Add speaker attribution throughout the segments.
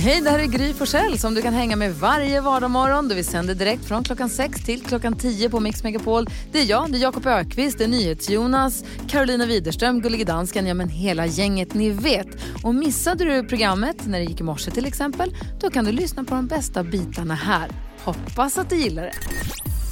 Speaker 1: Hej, det här är Gry Forssell som du kan hänga med varje vardagsmorgon. Vi sänder direkt från klockan 6 till klockan 10 på Mix Megapol. Det är jag, det är Jakob Ökvist, det är NyhetsJonas, Carolina Widerström, Gullige Dansken, ja men hela gänget ni vet. Och missade du programmet när det gick i morse till exempel, då kan du lyssna på de bästa bitarna här. Hoppas att du gillar det.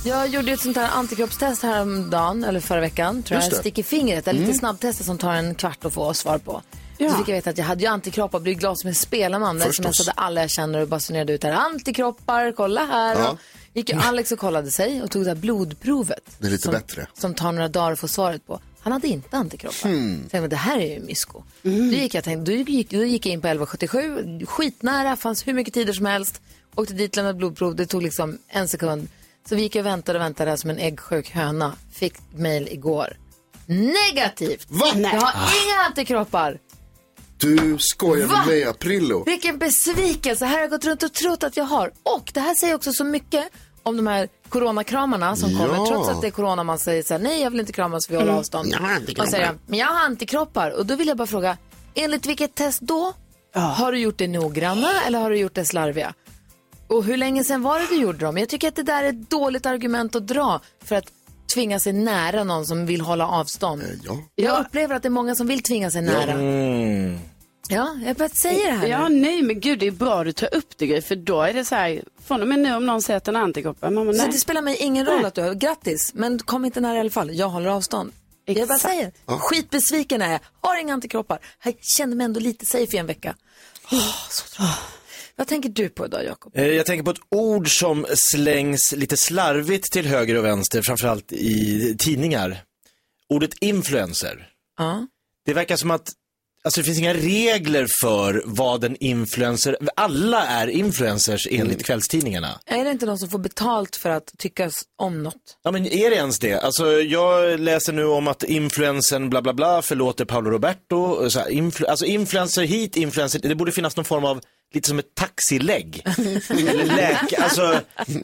Speaker 1: Jag gjorde ett sånt här antikroppstest häromdagen, eller förra veckan, tror jag. Stick i fingret, eller lite snabbtester som tar en kvart att få svar på. Så fick jag veta att jag hade ju antikroppar, blev glad som en spelman.
Speaker 2: Förstås.
Speaker 1: smsade alla jag känner och basunerade ut här. Antikroppar, kolla här.
Speaker 2: Ja.
Speaker 1: Och gick ju Alex och kollade sig och tog det här blodprovet.
Speaker 2: Det är lite
Speaker 1: som,
Speaker 2: bättre.
Speaker 1: Som tar några dagar att få svaret på. Han hade inte antikroppar.
Speaker 2: Hmm.
Speaker 1: Så jag tänkte, det här är ju mysko. Då, gick jag, tänkte, då, gick, då gick jag in på 1177, skitnära, fanns hur mycket tider som helst. Åkte dit, lämnade blodprov, det tog liksom en sekund. Så vi gick och väntade och väntade som en äggsjuk höna. Fick mail igår. Negativt!
Speaker 2: Va?
Speaker 1: Jag har inga antikroppar.
Speaker 2: Du skojar
Speaker 1: Va?
Speaker 2: med mig Aprillo.
Speaker 1: Vilken besvikelse. Här har jag gått runt och trott att jag har. Och det här säger också så mycket om de här coronakramarna som
Speaker 2: Ja.
Speaker 1: kommer. Trots att det är corona man säger så här, nej jag vill inte kramas för vi håller avstånd.
Speaker 2: Jag har antikroppar.
Speaker 1: Och säger men jag har antikroppar. Och då vill jag bara fråga, enligt vilket test då? Har du gjort det noggranna eller har du gjort det slarviga? Och hur länge sedan var det du gjorde dem? Jag tycker att det där är ett dåligt argument att dra för att tvinga sig nära någon som vill hålla avstånd.
Speaker 2: Eh, Ja.
Speaker 1: Jag upplever att det är många som vill tvinga sig nära. Ja, jag bara säger det här
Speaker 3: Ja,
Speaker 1: nu.
Speaker 3: nej, men gud, det är bra du tar upp det, för då är det så här, från och med nu om någon säger att den är antikroppar, mamma,
Speaker 1: Så
Speaker 3: nej.
Speaker 1: det spelar mig ingen roll att du har, grattis, men kom inte nära i alla fall. Jag håller avstånd. Jag bara
Speaker 3: Exakt.
Speaker 1: säger, skitbesviken är jag, har inga antikroppar. Jag kände mig ändå lite safe i en vecka. Åh, så tråkigt. Vad tänker du på idag, Jakob?
Speaker 4: Eh, Jag tänker på ett ord som slängs lite slarvigt till höger och vänster, framförallt i tidningar. Ordet influencer.
Speaker 1: Ja.
Speaker 4: Det verkar som att Alltså det finns inga regler för vad en influencer, alla är influencers enligt kvällstidningarna.
Speaker 1: Är det inte någon som får betalt för att tyckas om något?
Speaker 4: Ja men är det ens det? Alltså jag läser nu om att influencern bla bla bla förlåter Paolo Roberto. Så här, influ- alltså influencer hit, influencer, det borde finnas någon form av, lite som ett taxilägg. Eller läk, alltså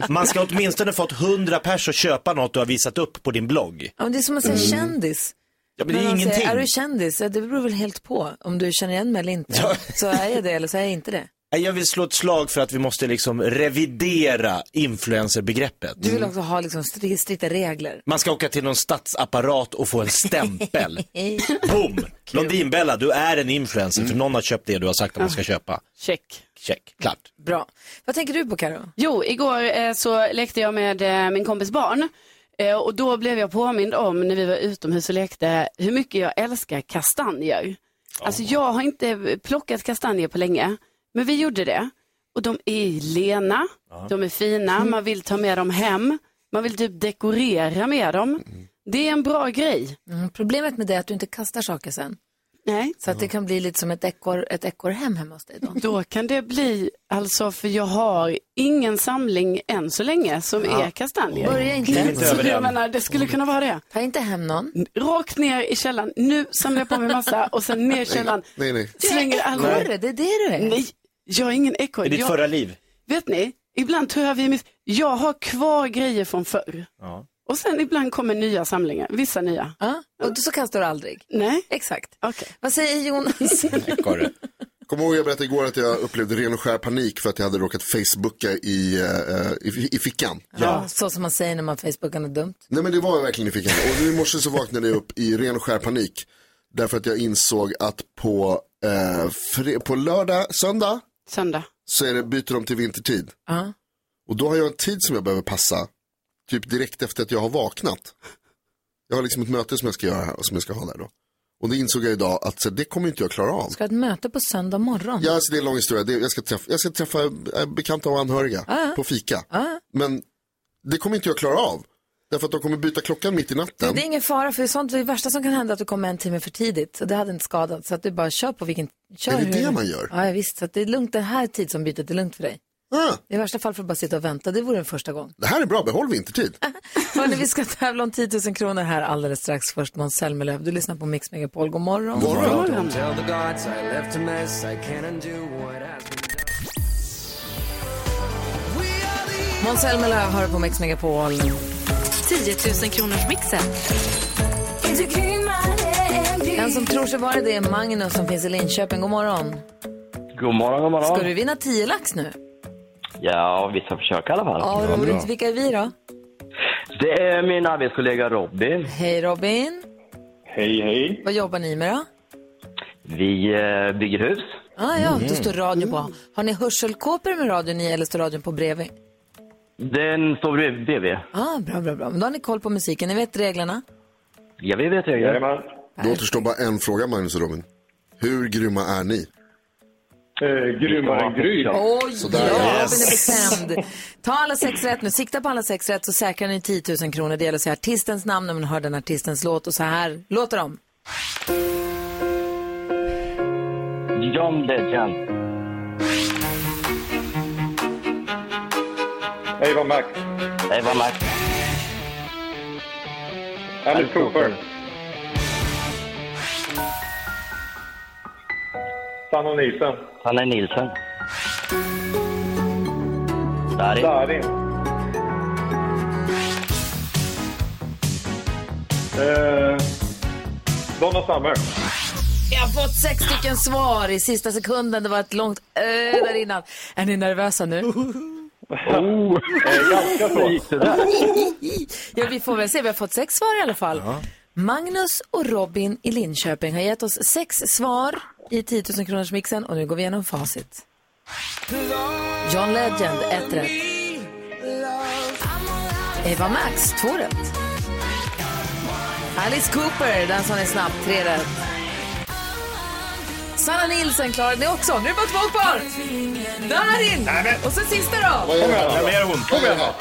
Speaker 4: man ska åtminstone fått 100 pers att köpa något du har visat upp på din blogg.
Speaker 1: Ja, men det är som att säga kändis.
Speaker 4: Ja men det
Speaker 1: När
Speaker 4: är ingenting.
Speaker 1: Säger, är du kändis? Det beror väl helt på om du känner igen mig eller inte.
Speaker 4: Ja.
Speaker 1: Så är jag det eller så är jag inte det.
Speaker 4: Jag vill slå ett slag för att vi måste liksom revidera influencerbegreppet.
Speaker 1: Du vill också ha liksom stri- strikta regler.
Speaker 4: Man ska åka till någon statsapparat och få en stämpel. Boom! Blondinbella, du är en influencer för någon har köpt det du har sagt att man ska köpa.
Speaker 3: Check.
Speaker 4: Check, klart.
Speaker 1: Bra. Vad tänker du på, Karo?
Speaker 3: Jo, igår eh, så lekte jag med eh, min kompis barn. Eh, och då blev jag påmind om när vi var utomhus och lekte hur mycket jag älskar kastanjer. Alltså jag har inte plockat kastanjer på länge, men vi gjorde det. Och de är lena, de är fina, man vill ta med dem hem, man vill typ dekorera med dem. Det är en bra grej.
Speaker 1: Mm, problemet med det är att du inte kastar saker sen.
Speaker 3: Nej.
Speaker 1: Så att det kan bli lite som ett ekor, ett ekorrhem hemma hos dig då.
Speaker 3: Då kan det bli, alltså för jag har ingen samling än så länge som är kastanjer.
Speaker 1: Börja inte.
Speaker 3: Så jag menar, det skulle kunna vara det.
Speaker 1: Ta inte hem någon.
Speaker 3: Rakt ner i källaren. Nu samlar jag på mig massa och sen ner i källaren.
Speaker 2: Nej, nej.
Speaker 3: Slänger alla.
Speaker 1: Ekorre, det är det du är.
Speaker 3: Nej, jag är ingen
Speaker 4: I
Speaker 3: ekorre.
Speaker 4: ditt
Speaker 3: Jag,
Speaker 4: förra liv.
Speaker 3: vet ni, ibland tror jag vi är miss... Jag har kvar grejer från förr.
Speaker 4: Ja.
Speaker 3: Och sen ibland kommer nya samlingar, vissa nya.
Speaker 1: Ja, och så kastar du aldrig.
Speaker 3: Nej,
Speaker 1: Exakt.
Speaker 3: okej.
Speaker 1: Vad säger Jonas?
Speaker 2: Kommer ihåg jag berättade igår att jag upplevde ren och skär panik för att jag hade råkat facebooka i, eh, i, i fickan.
Speaker 1: ja. Så som man säger när man facebookar något dumt.
Speaker 2: Nej men det var verkligen i fickan. Och nu i morse så vaknade jag upp i ren och skär panik. Därför att jag insåg att på, eh, fre- på lördag, söndag
Speaker 3: Söndag.
Speaker 2: så är det, byter de till vintertid.
Speaker 1: Ja.
Speaker 2: Och då har jag en tid som jag behöver passa. Typ direkt efter att jag har vaknat. Jag har liksom ett möte som jag ska göra här och som jag ska ha där då. Och det insåg jag idag att så, det kommer inte jag klara av.
Speaker 1: Ska ha ett möte på söndag morgon.
Speaker 2: Ja, alltså, det är en lång historia. Det, jag, ska träffa, jag ska träffa eh, bekanta och anhöriga på fika. Men det kommer inte jag klara av. Därför att de kommer byta klockan mitt i natten.
Speaker 1: Det är ingen fara, för sånt, det värsta som kan hända är att du kommer en timme för tidigt. Så det hade inte skadat. Så att du bara kör på vilken... Kör
Speaker 2: Är det
Speaker 1: hur-
Speaker 2: det man gör?
Speaker 1: Ja, visst. Så att det är lugnt. Den här tidsombytet är lugnt för dig.
Speaker 2: Ah,
Speaker 1: I värsta fall får du bara sitta och vänta. Det vore en första gång.
Speaker 2: det här är bra, behåll vintertid.
Speaker 1: Hörrni, vi ska tävla om 10 000 kronor här alldeles strax. Först Måns Zelmerlöw. Du lyssnar på Mix Megapol. God morgon.
Speaker 2: Morgon.
Speaker 1: Måns Zelmerlöw har på Mix Megapol.
Speaker 5: 10 000 kronors mixen.
Speaker 1: En som tror sig vara det är Magnus som finns i Linköping. God morgon.
Speaker 6: God morgon, god morgon.
Speaker 1: Ska du vinna 10 lax nu?
Speaker 6: Ja, vi ska försöka i alla fall.
Speaker 1: Ja, roligt. Vilka är vi då?
Speaker 6: Det är min arbetskollega Robin.
Speaker 1: Hej Robin.
Speaker 6: Hej, hej.
Speaker 1: Vad jobbar ni med då?
Speaker 6: Vi eh, bygger hus.
Speaker 1: Ah, ja, då står radion på. Har ni hörselkåpor med radion i eller står radion på bredvid?
Speaker 6: Den står bredvid. bredvid.
Speaker 1: Ah, bra, bra, bra. Men då har ni koll på musiken. Ni vet reglerna?
Speaker 6: Ja, vi vet reglerna.
Speaker 2: Då återstår bara en fråga, Magnus och Robin. Hur grymma är ni?
Speaker 6: Grymmare än Gry.
Speaker 1: Oj,
Speaker 2: Sådär.
Speaker 1: Robin är bestämd. Ta alla sex rätt nu. Sikta på alla sex rätt så säkrar ni 10 000 kronor. Det gäller att säga artistens namn när man hör den artistens låt. Och så här låter de.
Speaker 6: John Legend.
Speaker 7: Ava Max.
Speaker 6: Eva Max.
Speaker 7: Alice Cooper. Sanna Nielsen.
Speaker 6: Sanna Nilsson. Darin.
Speaker 7: Darin. Eh, Donna Summer.
Speaker 1: Jag har fått sex stycken svar i sista sekunden. Det var ett långt ö där innan. Är ni nervösa nu?
Speaker 6: Oh, ganska så. gick det där.
Speaker 1: Ja, vi får väl se. Vi har fått sex svar i alla fall. Magnus och Robin i Linköping har gett oss sex svar i 10 000 kronors mixen och nu går vi igenom facit. John Legend, ett rätt. Eva Max, två rätt. Alice Cooper, den som är snabb, tre rätt. Sanna Nilsson klarade det också. Nu är det bara två kvar. Darin! Och så sista då.
Speaker 4: Hon?
Speaker 2: Vad gör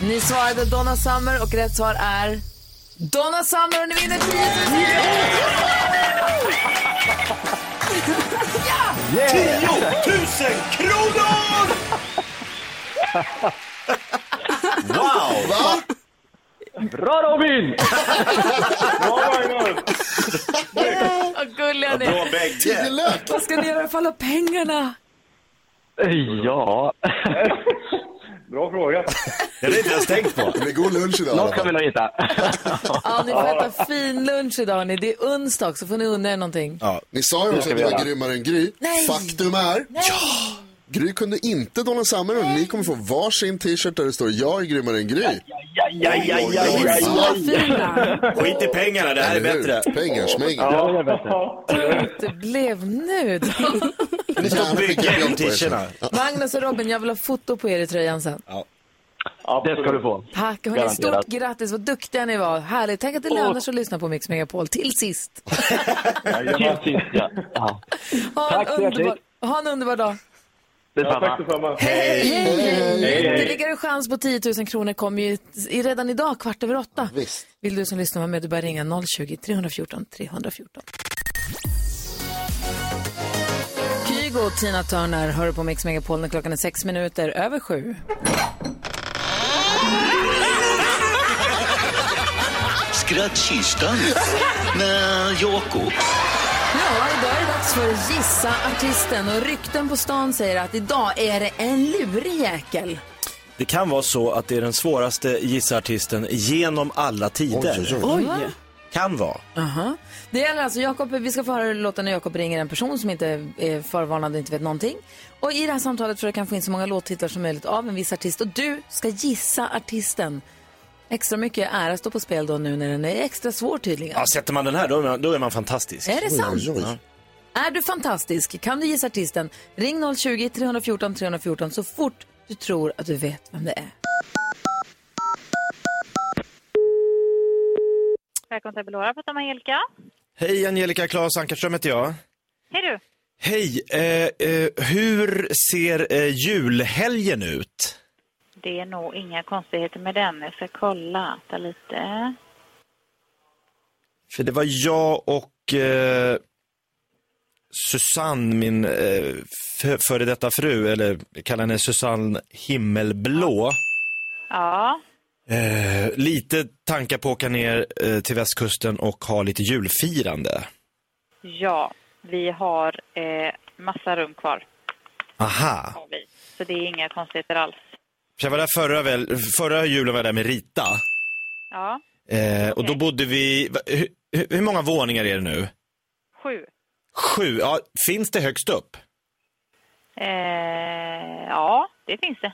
Speaker 2: vi?
Speaker 1: Ni svarade Donna Summer och rätt svar är Donna Summer och ni vinner 10 000
Speaker 4: Tusen kronor! Wow!
Speaker 2: Va?
Speaker 6: Bra Robin!
Speaker 7: Bra Magnus!
Speaker 1: Vad gulliga ni
Speaker 4: Bra
Speaker 1: är.
Speaker 4: bägge.
Speaker 1: Vad ska ni göra för alla pengarna?
Speaker 6: Ja,
Speaker 7: Bra fråga.
Speaker 4: Det hade inte ens tänkt på.
Speaker 2: Det blir god lunch idag
Speaker 6: något ska vi nog hitta.
Speaker 1: Ja, ni får äta fin lunch idag. Ni. Det är onsdag så får ni unna er någonting.
Speaker 4: Ja.
Speaker 2: Ni sa ju också att ni var grymmare än Gry.
Speaker 1: Nej.
Speaker 2: Faktum är, Gry kunde inte Donna Summer ni kommer få varsin t-shirt där det står jag är grymmare än Gry.
Speaker 6: Ja, ja, ja, ja, ja, ja.
Speaker 4: Skit i pengarna, det här är bättre.
Speaker 2: Pengar, smänger.
Speaker 6: Ja, det är bättre.
Speaker 1: Det blev nu då.
Speaker 4: Ni bygger
Speaker 2: skicka
Speaker 4: de t-shirtarna.
Speaker 2: Ja.
Speaker 1: Magnus och Robin, jag vill ha foto på er i tröjan sen.
Speaker 6: Det ska du få.
Speaker 1: Tack. Hörrni, stort grattis, vad duktiga ni var. Härligt. Tänk att det lönar sig att lyssna på Mix Megapol till sist.
Speaker 6: Till sist, ja. ja.
Speaker 1: Ha
Speaker 6: Tack
Speaker 1: en, underbar, ha en underbar dag.
Speaker 7: Ja,
Speaker 6: Detsamma.
Speaker 7: tack detsamma.
Speaker 1: Hej! Ytterligare chans på 10 000 kronor kommer ju redan idag, kvart över åtta.
Speaker 2: Visst.
Speaker 1: Vill du som lyssnar vara med, du bara ringa 020-314 314. Kygo och Tina Turner hör på Mix Megapol när klockan är sex minuter över sju.
Speaker 8: Skrattkistan med Jakob.
Speaker 1: Ja, idag är det dags för Gissa Artisten och rykten på stan säger att idag är det en lurig jäkel.
Speaker 4: Det kan vara så att det är den svåraste gissartisten genom alla tider.
Speaker 2: Oj, oj, oj.
Speaker 1: Oj!
Speaker 4: Kan vara.
Speaker 1: Aha. Det gäller alltså Jakob, vi ska få höra låten när Jakob ringer en person som inte är förvarnad och inte vet någonting. Och i det här samtalet för att kan få in så många låttitlar som möjligt av en viss artist. Och du ska gissa artisten. Extra mycket ära står på spel då nu när den är extra svår tydligen.
Speaker 4: Ja, sätter man den här då är man, då är man fantastisk.
Speaker 1: Är det sant?
Speaker 2: Oj, oj.
Speaker 1: Är du fantastisk? Kan du gissa artisten? Ring 020-314 314 så fort du tror att du vet vem det är.
Speaker 9: Välkommen till Belora, pratar med Angelica.
Speaker 4: Hej Angelica, Claes Ankarström heter jag.
Speaker 9: Hej du.
Speaker 4: Hej, eh, eh, hur ser eh, julhelgen ut?
Speaker 9: Det är nog inga konstigheter med den. Jag ska kolla vänta lite.
Speaker 4: För det var jag och eh, Susanne, min eh, före detta fru, eller kallar henne Susanne Himmelblå.
Speaker 9: Ja,
Speaker 4: Eh, lite tankar på att åka ner eh, till västkusten och ha lite julfirande.
Speaker 9: ja. Vi har eh, massa rum kvar.
Speaker 4: Aha.
Speaker 9: Så det är inga konstigheter alls.
Speaker 4: Jag var där förra, väl, förra julen var jag där med Rita.
Speaker 9: Ja,
Speaker 4: Eh, och då bodde vi, hur- hur många våningar är det nu?
Speaker 9: sju.
Speaker 4: Sju. Ja, finns det högst upp?
Speaker 9: Eh, ja, det finns det.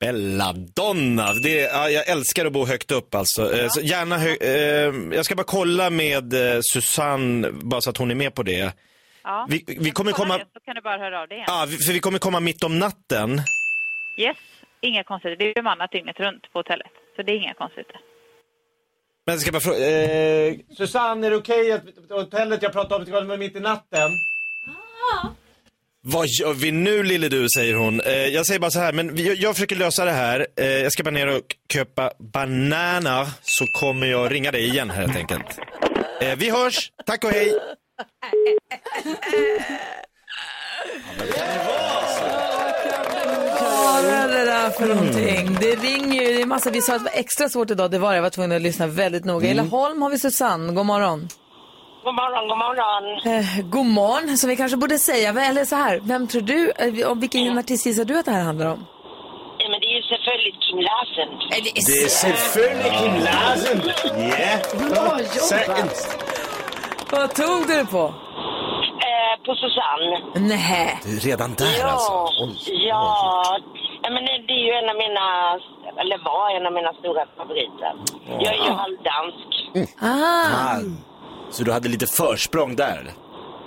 Speaker 4: Belladonna. Det, ja, jag älskar att bo högt upp alltså. Eh, så gärna hö, eh, jag ska bara kolla med eh, Susanne, bara så att hon är med på det.
Speaker 9: Ja.
Speaker 4: Vi, vi kommer komma,
Speaker 9: det, Så kan du bara höra av dig igen.
Speaker 4: ja, vi- för vi kommer komma mitt om natten.
Speaker 9: Yes, inga konstigheter. Det är bemannat dygnet runt på hotellet. Så det är inga konstigheter.
Speaker 4: Men jag ska bara fråga, eh, Susanne är det okej att hotellet jag pratade om ska vara mitt i natten? Vad gör vi nu lille du, säger hon. Eh, jag säger bara så här, men vi, jag försöker lösa det här. Eh, jag ska bara ner och köpa bananer så kommer jag ringa dig igen helt enkelt. Eh, vi hörs, tack och hej.
Speaker 1: Vad är det där för någonting? Det ringer ju, det är massa, vi sa att det var extra svårt idag, det var det. Jag var tvungen att lyssna väldigt noga. I Laholm har vi Susanne, god morgon.
Speaker 10: God morgon, god morgon.
Speaker 1: Eh, god morgon, som vi kanske borde säga. Eller så här, vem tror du, eh, om vilken artist gissar du att det här handlar om?
Speaker 10: Ja, men det är ju selvfølgelig Kim Larsen.
Speaker 4: Det är selvfølgelig Kim Larsen. Ja.
Speaker 10: Bra jobbat.
Speaker 1: Vad tog du det på?
Speaker 10: Eh, på Susanne.
Speaker 1: Nej.
Speaker 4: Du är redan där
Speaker 10: ja,
Speaker 4: alltså. Oj.
Speaker 10: ja. ja, men det det är ju en av mina, eller var en av mina stora favoriter. Jag är ju halvdansk.
Speaker 1: Ah.
Speaker 4: Ah, så du hade lite försprång där?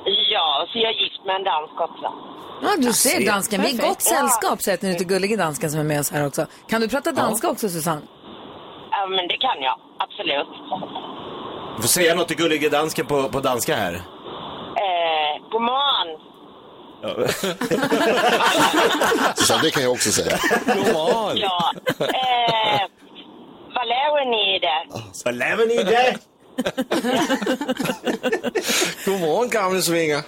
Speaker 10: Ja, så jag är gift med en dansk också.
Speaker 1: Ja, du ser dansken. Vi är i gott sällskap, säger den lite gullige dansken som är med oss här också. Kan du prata danska också, Susanne?
Speaker 10: Ja, men det kan jag. Absolut.
Speaker 4: Du får säga något till gullige dansken på, på danska här.
Speaker 10: Eh, god morgon.
Speaker 2: Så det kan jag också säga.
Speaker 4: God morgon.
Speaker 10: Ja. Eh, vad lever ni i det?
Speaker 4: Vad lever ni i det? God morgon gamle svingar.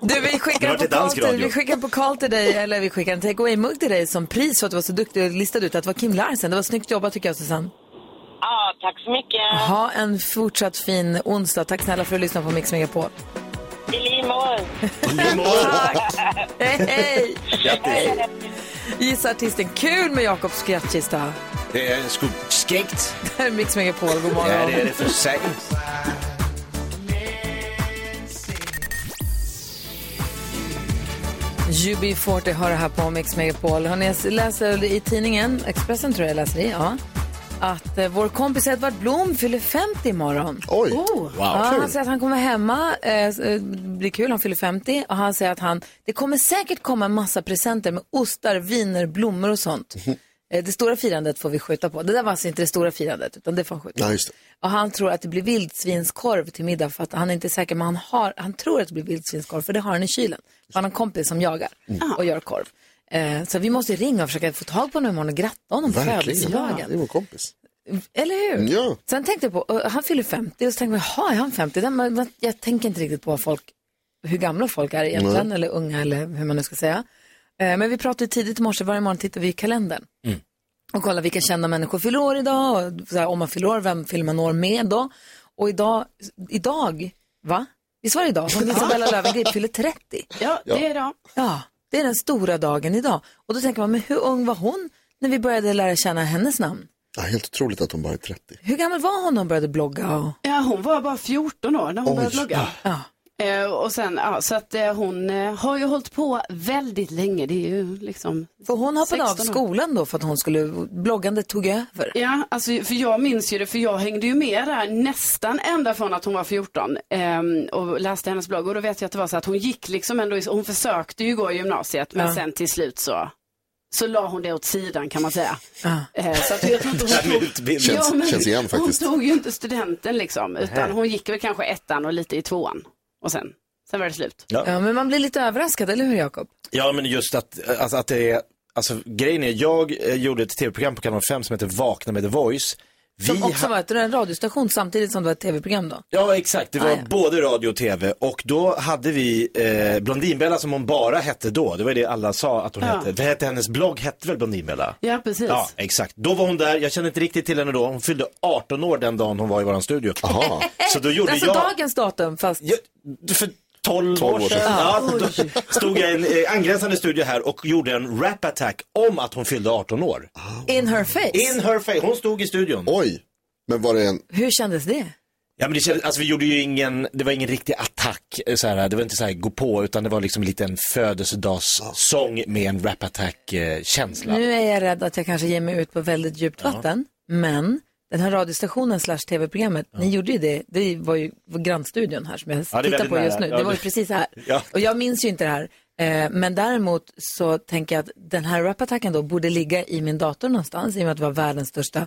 Speaker 10: God
Speaker 1: Du, vi skickar, en
Speaker 4: till
Speaker 1: pokal till, vi skickar en pokal till dig, eller vi skickar en take away-mugg till dig som pris för att du var så duktig och listade ut att det var Kim Larsen. Det var snyggt jobbat tycker jag, Susanne.
Speaker 10: Ja, tack så mycket.
Speaker 1: Ha en fortsatt fin onsdag. Tack snälla för att du lyssnade på Mix Megapol.
Speaker 10: I lige måde.
Speaker 1: Hej, hej!
Speaker 4: Grattis.
Speaker 1: Gissa artisten. Kul med Jakobs skrattkista.
Speaker 4: Det är sku- skäggt.
Speaker 1: Det här är Mix Megapol. God morgon.
Speaker 4: Ja, det är det för sig.
Speaker 1: UB40 har det här på Mix Megapol. Hörrni, jag läser i tidningen, Expressen tror jag jag läser i, ja, att eh, vår kompis Edvard Blom fyller 50 imorgon.
Speaker 2: Oj,
Speaker 1: Ja, han säger att han kommer hemma, eh, eh, det blir kul, han fyller 50 och han säger att han, det kommer säkert komma en massa presenter med ostar, viner, blommor och sånt. Eh, Det stora firandet får vi skjuta på. Det där var alltså inte det stora firandet, utan det får han skjuta på.
Speaker 2: Ja, just det.
Speaker 1: Och han tror att det blir vildsvinskorv till middag för att han är inte säker, men han, har, han tror att det blir vildsvinskorv för det har han i kylen. Han har en kompis som jagar och gör korv. Eh, så vi måste ringa och försöka få tag på honom imorgon och gratta honom på
Speaker 2: Verkligen.
Speaker 1: födelsedagen.
Speaker 2: Det är vår kompis.
Speaker 1: Eller hur?
Speaker 2: Ja.
Speaker 1: Sen tänkte jag på, han fyller 50 och så tänkte jag, jaha, är han 50? Den, man, man- jag tänker inte riktigt på folk, hur gamla folk är egentligen,
Speaker 2: Nej.
Speaker 1: eller unga eller hur man nu ska säga. Eh, men vi pratade tidigt i morse, varje morgon tittar vi i kalendern. Och kollar vilka kända människor fyller år idag, och så här, om man fyller år, vem fyller man år med då? Och idag, idag, va? Visst var det idag? Som Isabella Löwengrip fyller 30.
Speaker 3: Ja, det är det.
Speaker 1: Ja, det är den stora dagen idag. Och då tänker man, men hur ung var hon när vi började lära känna hennes namn?
Speaker 2: Ja, helt otroligt att hon bara är 30.
Speaker 1: Hur gammal var hon när hon började blogga? Och...
Speaker 3: Ja, hon var bara 14 år när hon
Speaker 2: Oj.
Speaker 3: började blogga.
Speaker 1: Ja.
Speaker 3: Eh, och sen, ja, så att eh, hon eh, har ju hållit på väldigt länge. Det är ju liksom
Speaker 1: För hon hoppade av
Speaker 3: 16 år.
Speaker 1: skolan då för att hon skulle, bloggandet tog över.
Speaker 3: Ja, alltså, för jag minns ju det, för jag hängde ju med där nästan ända från att hon var 14 ehm, och läste hennes blogg. Och då vet jag att det var så att hon gick liksom ändå, hon försökte ju gå i gymnasiet, men
Speaker 1: Ja.
Speaker 3: sen till slut så, så la hon det åt sidan kan man säga.
Speaker 1: Ja.
Speaker 3: Eh, så att jag tror inte hon tog.
Speaker 2: Känns- känns igen faktiskt.
Speaker 3: Hon tog ju inte studenten liksom, utan hon gick väl kanske ettan och lite i tvåan. Och sen, sen var det slut.
Speaker 4: Ja.
Speaker 1: Ja, men man blir lite överraskad, eller hur Jakob?
Speaker 4: Ja, men just att, alltså, att det är, alltså grejen är, jag eh, gjorde ett tv-program på kanal 5 som heter Vakna med The Voice.
Speaker 1: Som
Speaker 4: Vi
Speaker 1: också
Speaker 4: ha-
Speaker 1: var ett, en radiostation samtidigt som det var ett tv-program då.
Speaker 4: Ja, exakt. Det var
Speaker 1: Ah, ja.
Speaker 4: både radio och tv. Och då hade vi eh, Blondinbella som hon bara hette då. Det var det alla sa att hon
Speaker 3: Ja.
Speaker 4: hette. Vad hette hennes blogg? Hette väl Blondinbella?
Speaker 3: Ja, precis.
Speaker 4: Ja, exakt. Då var hon där. Jag kände inte riktigt till henne då. Hon fyllde 18 år den dagen hon var i våran studio. Så då gjorde
Speaker 1: alltså
Speaker 4: jag...
Speaker 1: dagens datum fast...
Speaker 4: För 12,
Speaker 2: 12
Speaker 4: år
Speaker 2: år
Speaker 4: sedan.
Speaker 2: sedan.
Speaker 4: Ja, då stod jag i en eh, angränsande studio här och gjorde en rap attack om att hon fyllde 18 år.
Speaker 1: In her face.
Speaker 4: In her face. Hon stod i studion.
Speaker 2: Oj, men var det en...
Speaker 1: Hur kändes det?
Speaker 4: Ja men det kändes, alltså vi gjorde ju ingen, det var ingen riktig attack, eh, så här, det var inte så här gå på, utan det var liksom en liten födelsedagssång med en rap attack eh, känsla.
Speaker 1: Nu är jag rädd att jag kanske ger mig ut på väldigt djupt vatten. Men den här radiostationen slash tv-programmet, ni gjorde ju det, det var ju grannstudion här som jag
Speaker 4: Ja,
Speaker 1: tittar på just nu.
Speaker 4: Ja,
Speaker 1: det var ju precis här.
Speaker 4: Ja.
Speaker 1: Och jag minns ju inte det här. Eh, men däremot så tänker jag att den här rapattacken då borde ligga i min dator någonstans i och med att det var världens största.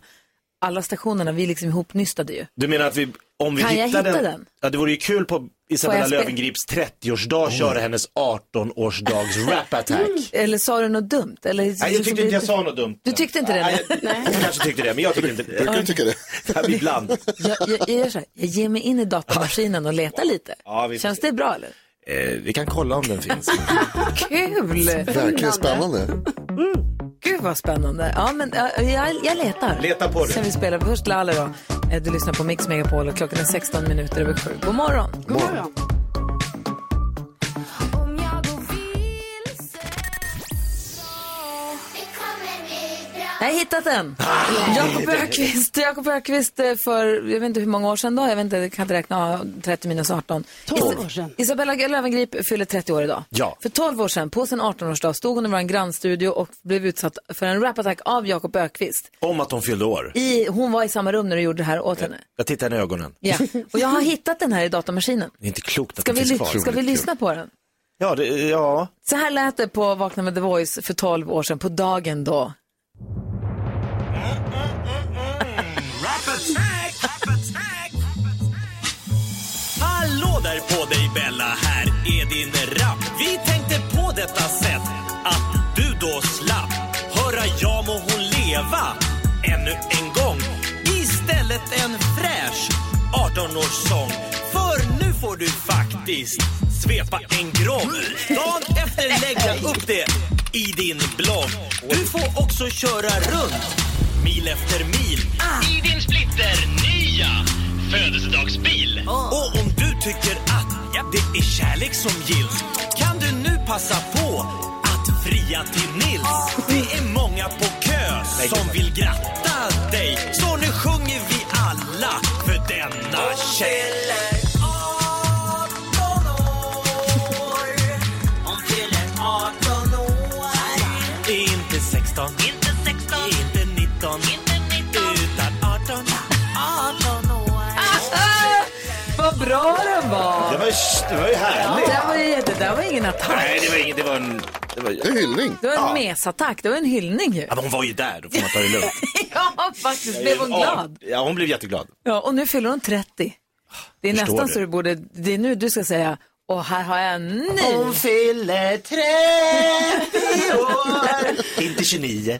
Speaker 1: Alla stationerna, vi är liksom ihopnystade ju.
Speaker 4: Du menar att vi, om vi
Speaker 1: Kan jag
Speaker 4: hittar
Speaker 1: hitta
Speaker 4: den,
Speaker 1: den?
Speaker 4: Ja det vore ju kul på Isabella
Speaker 1: jag
Speaker 4: Löwengrips 30-årsdag köra hennes 18-årsdags rap attack.
Speaker 1: Eller sa du något dumt? Eller,
Speaker 4: Nej jag tyckte inte jag sa något dumt.
Speaker 1: Du tyckte inte det?
Speaker 4: Nej, jag, hon kanske tyckte det, men jag tyckte inte det.
Speaker 2: Brukar du tycka det?
Speaker 4: Ibland.
Speaker 1: Jag, jag, jag gör så här, jag ger mig in i datamaskinen och letar lite.
Speaker 4: Ja,
Speaker 1: Känns det bra eller?
Speaker 4: Eh, vi kan kolla om den finns.
Speaker 1: Kul!
Speaker 2: Verkligen spännande.
Speaker 1: Gud vad spännande. Ja, men ja, jag, jag letar.
Speaker 4: Leta på det.
Speaker 1: Sen vi spelar först Lalle då. Eh, Du lyssnar på Mix Megapol och klockan är 16 minuter över sju. God morgon.
Speaker 3: God morgon.
Speaker 1: Jag har hittat den. Jakob Ökvist, Jakob Ökvist eh, för, jag vet inte hur många år sedan då, jag vet inte, jag kan inte räkna, ja, 30 minus 18.
Speaker 3: 12 år sedan.
Speaker 1: Isabella Löwengrip fyller 30 år idag.
Speaker 4: Ja.
Speaker 1: För 12 år sedan, på sin 18-årsdag, stod hon i vår grannstudio och blev utsatt för en rapattack av Jakob Ökvist.
Speaker 4: Om att hon fyllde år.
Speaker 1: I, hon var i samma rum när du gjorde det här åt henne.
Speaker 4: Jag tittar henne i ögonen.
Speaker 1: Ja. Och jag har hittat den här i datamaskinen.
Speaker 4: Det är inte klokt att
Speaker 1: Ska
Speaker 4: den
Speaker 1: vi,
Speaker 4: finns kvar.
Speaker 1: ska vi lyssna på den?
Speaker 4: Ja, det, ja.
Speaker 1: Så här lät det på Vakna med The Voice för 12 år sedan, på dagen då.
Speaker 11: Hallå där på dig Bella, här är din rap. Vi tänkte på detta sätt att du då slapp höra ja må hon leva ännu en gång. Istället en fräsch 18-årssång. För nu får du faktiskt svepa en grogg. Dagen efter lägga upp det i din blogg. Du får också köra runt mil efter mil i din splitter nya födelsedagsbil. Och om du tycker att det är kärlek som gills kan du nu passa på att fria till Nils. Det är många på kö som vill gratta dig. Så nu sjunger vi alla för denna tjej.
Speaker 1: Vad bra den var!
Speaker 4: Det var, det var ju härligt.
Speaker 1: Det, var, ju- det där var ingen attack.
Speaker 4: Nej, det var inget, det var en... Det var,
Speaker 2: En hyllning.
Speaker 1: Det var en
Speaker 4: Ja.
Speaker 1: mesattack, det var en hyllning ju.
Speaker 4: ja, men hon var ju där, då får man ta det lugnt.
Speaker 1: Ja, faktiskt. Blev hon glad?
Speaker 4: Ja, hon blev jätteglad.
Speaker 1: Ja, och nu fyller hon 30. Det är
Speaker 4: Förstår
Speaker 1: nästan
Speaker 4: det.
Speaker 1: så du borde, det är nu du ska säga, och här har jag en ny.
Speaker 4: fyller 30 år. Inte 29.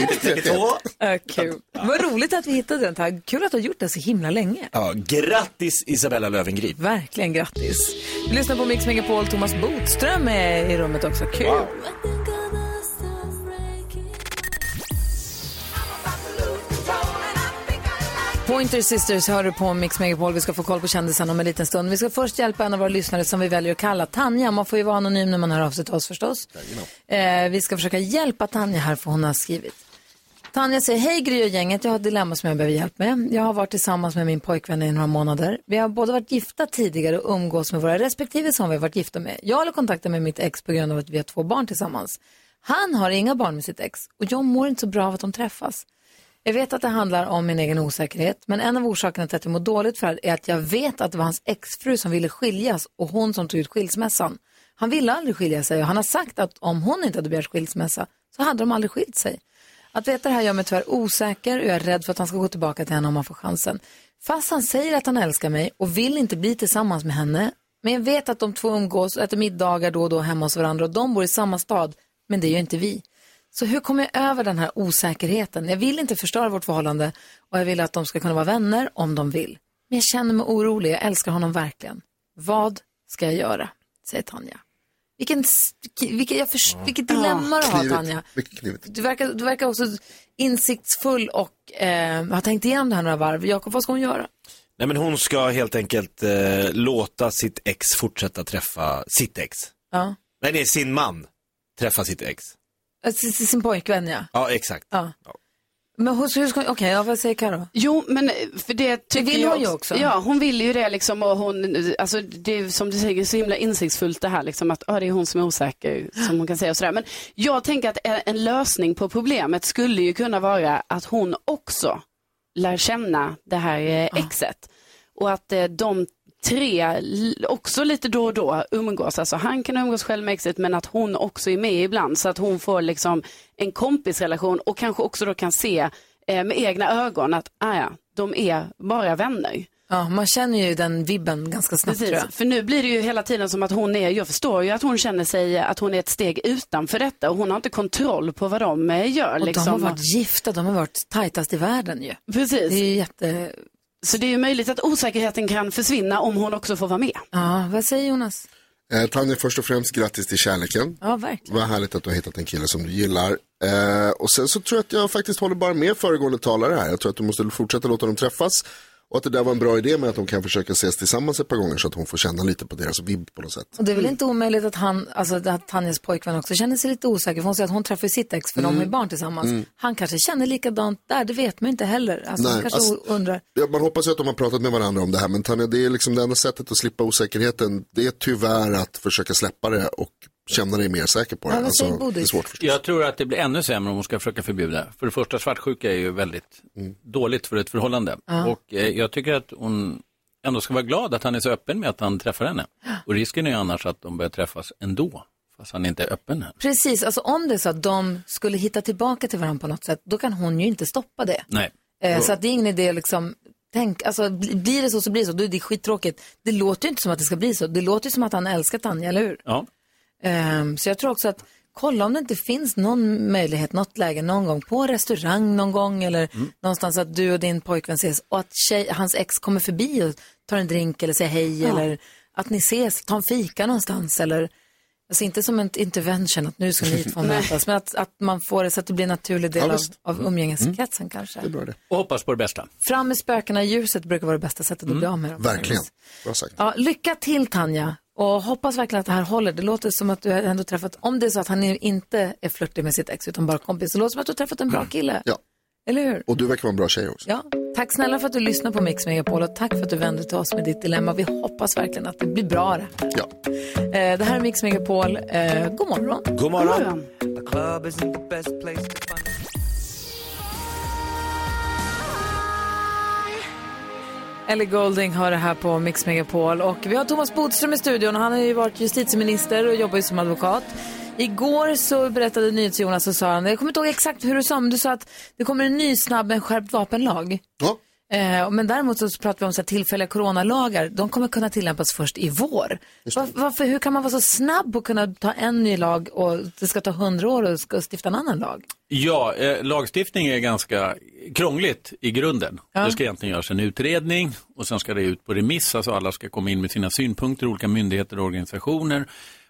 Speaker 4: Inte 32.
Speaker 1: Äh, kul. Vad roligt att vi hittade den här. Kul att du har gjort det så himla länge.
Speaker 4: Ja, grattis Isabella Löwengrip.
Speaker 1: Verkligen grattis. Vi lyssnar på Mix Megapol. Thomas Bodström är i rummet också. Kul. Pointer Sisters hör du på Mix Megapol. Vi ska få koll på kändisarna om en liten stund. Vi ska först hjälpa en av våra lyssnare som vi väljer att kalla Tanja. Man får ju vara anonym när man hör av sig till oss förstås. Eh, vi ska försöka hjälpa Tanja här för hon har skrivit. Tanja säger, hej Gry och gänget, jag har ett dilemma som jag behöver hjälp med. Jag har varit tillsammans med min pojkvän i några månader. Vi har båda varit gifta tidigare och umgås med våra respektive som vi har varit gifta med. Jag håller kontakten med mitt ex på grund av att vi har två barn tillsammans. Han har inga barn med sitt ex och jag mår inte så bra av att de träffas. Jag vet att det handlar om min egen osäkerhet, men en av orsakerna till att jag mår dåligt för det är att jag vet att det var hans exfru som ville skiljas och hon som tog ut skilsmässan. Han ville aldrig skilja sig och han har sagt att om hon inte hade begärt skilsmässa så hade de aldrig skilt sig. Att veta det här gör mig tyvärr osäker och jag är rädd för att han ska gå tillbaka till henne om han får chansen. Fast han säger att han älskar mig och vill inte bli tillsammans med henne. Men jag vet att de två umgås och äter middagar då och då hemma hos varandra och de bor i samma stad. Men det gör inte vi. Så hur kommer jag över den här osäkerheten? Jag vill inte förstöra vårt förhållande och jag vill att de ska kunna vara vänner om de vill. Men jag känner mig orolig, jag älskar honom verkligen. Vad ska jag göra? Säger Tanja. Vilken, vilket, jag förs- vilket dilemma du har. Tanja. Du verkar, du verkar också insiktsfull och eh, har tänkt igenom det här några varv. Jakob, vad ska hon göra?
Speaker 4: Nej men hon ska helt enkelt eh, låta sitt ex fortsätta träffa sitt ex.
Speaker 1: Ja.
Speaker 4: Nej, det är sin man träffa sitt ex.
Speaker 1: Eh, Sin, sin pojkvän, ja.
Speaker 4: Ja, exakt.
Speaker 1: ja. Men hur, hur ska, okej, ja, vad säger Karo?
Speaker 3: Jo, men för det tycker
Speaker 1: vill
Speaker 3: jag
Speaker 1: hon ju också.
Speaker 3: Ja, hon vill ju det liksom och hon, alltså det är som du säger så himla insiktsfullt det här liksom att ah, det är hon som är osäker som hon kan säga och sådär. Men jag tänker att en lösning på problemet skulle ju kunna vara att hon också lär känna det här eh, exet. Och att eh, de tre också lite då och då umgås. Alltså han kan umgås själv med exet men att hon också är med ibland så att hon får liksom en kompisrelation och kanske också då kan se eh, med egna ögon att ah, ja, de är bara vänner.
Speaker 1: Ja, man känner ju den vibben ganska snabbt tror jag.
Speaker 3: Precis, för nu blir det ju hela tiden som att hon är, jag förstår ju att hon känner sig att hon är ett steg utanför detta och hon har inte kontroll på vad de eh, gör.
Speaker 1: Och
Speaker 3: liksom.
Speaker 1: de har varit gifta, de har varit tajtast i världen ju.
Speaker 3: Precis.
Speaker 1: Det är ju jätte...
Speaker 3: Så det är ju möjligt att osäkerheten kan försvinna om hon också får vara med.
Speaker 1: Ja, vad säger Jonas?
Speaker 2: Eh, Tanja, först och främst grattis till kärleken.
Speaker 1: Ja, verkligen.
Speaker 2: Vad härligt att du har hittat en kille som du gillar. Eh, och sen så tror jag att jag faktiskt håller bara med föregående talare här. Jag tror att du måste fortsätta låta dem träffas. Och att det där var en bra idé med att de kan försöka ses tillsammans ett par gånger så att hon får känna lite på deras vibb på något sätt.
Speaker 1: Och det är väl inte omöjligt att han, alltså att Tanjas pojkvän också känner sig lite osäker. För hon säger att hon träffar sitt ex för de har ju barn tillsammans.
Speaker 2: Mm.
Speaker 1: Han kanske känner likadant där, det vet man inte heller. Alltså,
Speaker 2: Nej,
Speaker 1: kanske
Speaker 2: alltså-
Speaker 1: undrar.
Speaker 2: Ja, man hoppas ju att de har pratat med varandra om det här, men Tanja, det är liksom det enda sättet att slippa osäkerheten. Det är tyvärr att försöka släppa det och känna dig mer säker på det.
Speaker 1: Ja,
Speaker 2: Alltså, det är svårt förstås.
Speaker 12: Jag tror att det blir ännu sämre om hon ska försöka förbjuda. För det första, svartsjuka är ju väldigt dåligt för ett förhållande.
Speaker 1: Ja.
Speaker 12: Och eh, jag tycker att hon ändå ska vara glad att han är så öppen med att han träffar henne. Och risken är ju annars att de börjar träffas ändå, fast han inte är öppen här.
Speaker 1: Precis, alltså om det är så att de skulle hitta tillbaka till varandra på något sätt, då kan hon ju inte stoppa det.
Speaker 12: Nej.
Speaker 1: Eh, så att det är ingen idé liksom, tänk, alltså bli- blir det så så blir det så, då är det skittråkigt. Det låter ju inte som att det ska bli så, det låter ju som att han älskar Tanja, eller hur?
Speaker 12: Ja.
Speaker 1: Ehm, så jag tror också att kolla om det inte finns någon möjlighet, något läge någon gång på en restaurang någon gång eller någonstans att du och din pojkvän ses och att tjej, hans ex kommer förbi och tar en drink eller säger hej
Speaker 3: Ja.
Speaker 1: eller att ni ses, tar en fika någonstans eller Alltså inte som en intervention att nu ska ni två mötas, men att, att man får det så att det blir en naturlig del
Speaker 12: Ja,
Speaker 1: av, av umgängeskretsen kanske.
Speaker 12: Och hoppas på det bästa.
Speaker 1: Fram med spökena i ljuset brukar vara det bästa sättet att bli av med dem.
Speaker 2: Verkligen. Bra sagt.
Speaker 1: Ja, lycka till Tanja och hoppas verkligen att det här håller. Det låter som att du har ändå träffat, om det är så att han inte är flörtig med sitt ex utan bara kompis, så låter det som att du har träffat en bra kille.
Speaker 2: Ja.
Speaker 1: Eller hur?
Speaker 2: Och du verkar vara en bra tjej också.
Speaker 1: Ja, tack snälla för att du lyssnar på Mix Megapol och tack för att du vände till oss med ditt dilemma. Vi hoppas verkligen att det blir bra det här.
Speaker 2: Ja.
Speaker 1: Eh, det här är Mix Megapol. Eh, god morgon.
Speaker 4: God morgon.
Speaker 1: Ellie Golding har det här på Mix Megapol och vi har Thomas Bodström i studion han har ju varit justitieminister och jobbar ju som advokat. Igår så berättade NyhetsJonas och sa han, jag kommer inte ihåg exakt hur du sa, men du sa att det kommer en ny snabb med en skärpt vapenlag.
Speaker 2: Ja.
Speaker 1: Eh, men däremot så pratar vi om så här tillfälliga coronalagar, de kommer kunna tillämpas först i vår. Var, varför, hur kan man vara så snabb på att kunna ta en ny lag och det ska ta hundra år och ska stifta en annan lag?
Speaker 12: Ja, eh, lagstiftning är ganska krångligt i grunden.
Speaker 1: Ja.
Speaker 12: Det ska egentligen göras en utredning och sen ska det ut på remiss, alltså alla ska komma in med sina synpunkter, olika myndigheter och organisationer.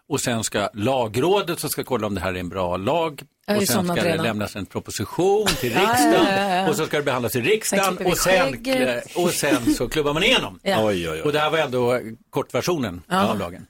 Speaker 12: Och sen ska lagrådet som ska kolla om det här är en bra lag. Och sen ska det
Speaker 1: redan.
Speaker 12: lämnas en proposition till
Speaker 1: Ja, ja,
Speaker 12: riksdagen.
Speaker 1: ja, ja.
Speaker 12: Och så ska det behandlas i
Speaker 1: Sen
Speaker 12: riksdagen
Speaker 1: vi
Speaker 12: och sen,
Speaker 1: skägget.
Speaker 12: och sen så klubbar man igenom.
Speaker 1: Ja.
Speaker 4: Oj, oj,
Speaker 12: Och
Speaker 4: oj.
Speaker 12: det här var ändå kortversionen
Speaker 1: Ja.
Speaker 12: av lagen.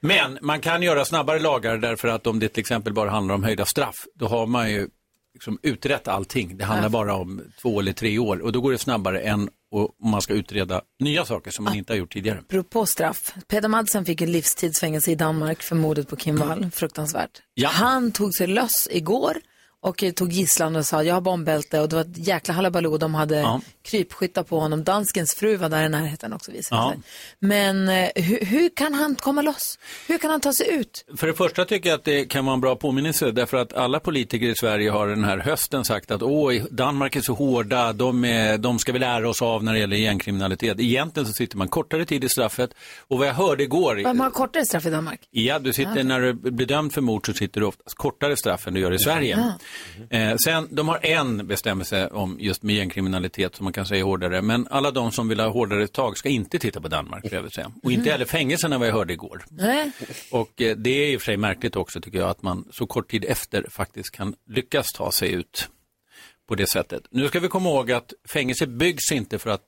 Speaker 12: Men man kan göra snabbare lagar därför att om det till exempel bara handlar om höjda straff, då har man ju liksom utrett allting. Det handlar bara om två eller tre år och då går det snabbare än om man ska utreda nya saker som man inte har gjort tidigare.
Speaker 1: Apropå straff. Peder Madsen fick ju livstidsfängelse i Danmark för mordet på Kim Wall. Fruktansvärt.
Speaker 12: Ja.
Speaker 1: Han tog sig löss igår och tog gisslan och sa jag har bombbälte och det var ett jäkla halabaloo. De hade
Speaker 12: Ja.
Speaker 1: krypskyttar på honom. Danskens fru var där i närheten också visade
Speaker 12: Ja.
Speaker 1: sig. Men eh, hur, hur kan han komma loss? Hur kan han ta sig ut?
Speaker 12: För det första tycker jag att det kan vara en bra påminnelse därför att alla politiker i Sverige har den här hösten sagt att åh, Danmark är så hårda, de, är, de ska vi lära oss av när det gäller gängkriminalitet. Egentligen så sitter man kortare tid i straffet och vad jag hörde igår,
Speaker 1: Vem har kortare straff i Danmark?
Speaker 12: Ja, du sitter, när du blir dömd för mord så sitter du oftast kortare straff än du gör i Sverige. Eh, sen, de har en bestämmelse om just med gängkriminalitet som man kan säga är hårdare. Men alla de som vill ha hårdare tag ska inte titta på Danmark, jag vilja säga. Och inte
Speaker 1: Mhm.
Speaker 12: heller fängelserna vad jag hörde igår.
Speaker 1: Nej.
Speaker 12: Och eh, det är i och för sig märkligt också tycker jag att man så kort tid efter faktiskt kan lyckas ta sig ut på det sättet. Nu ska vi komma ihåg att fängelse byggs inte för att,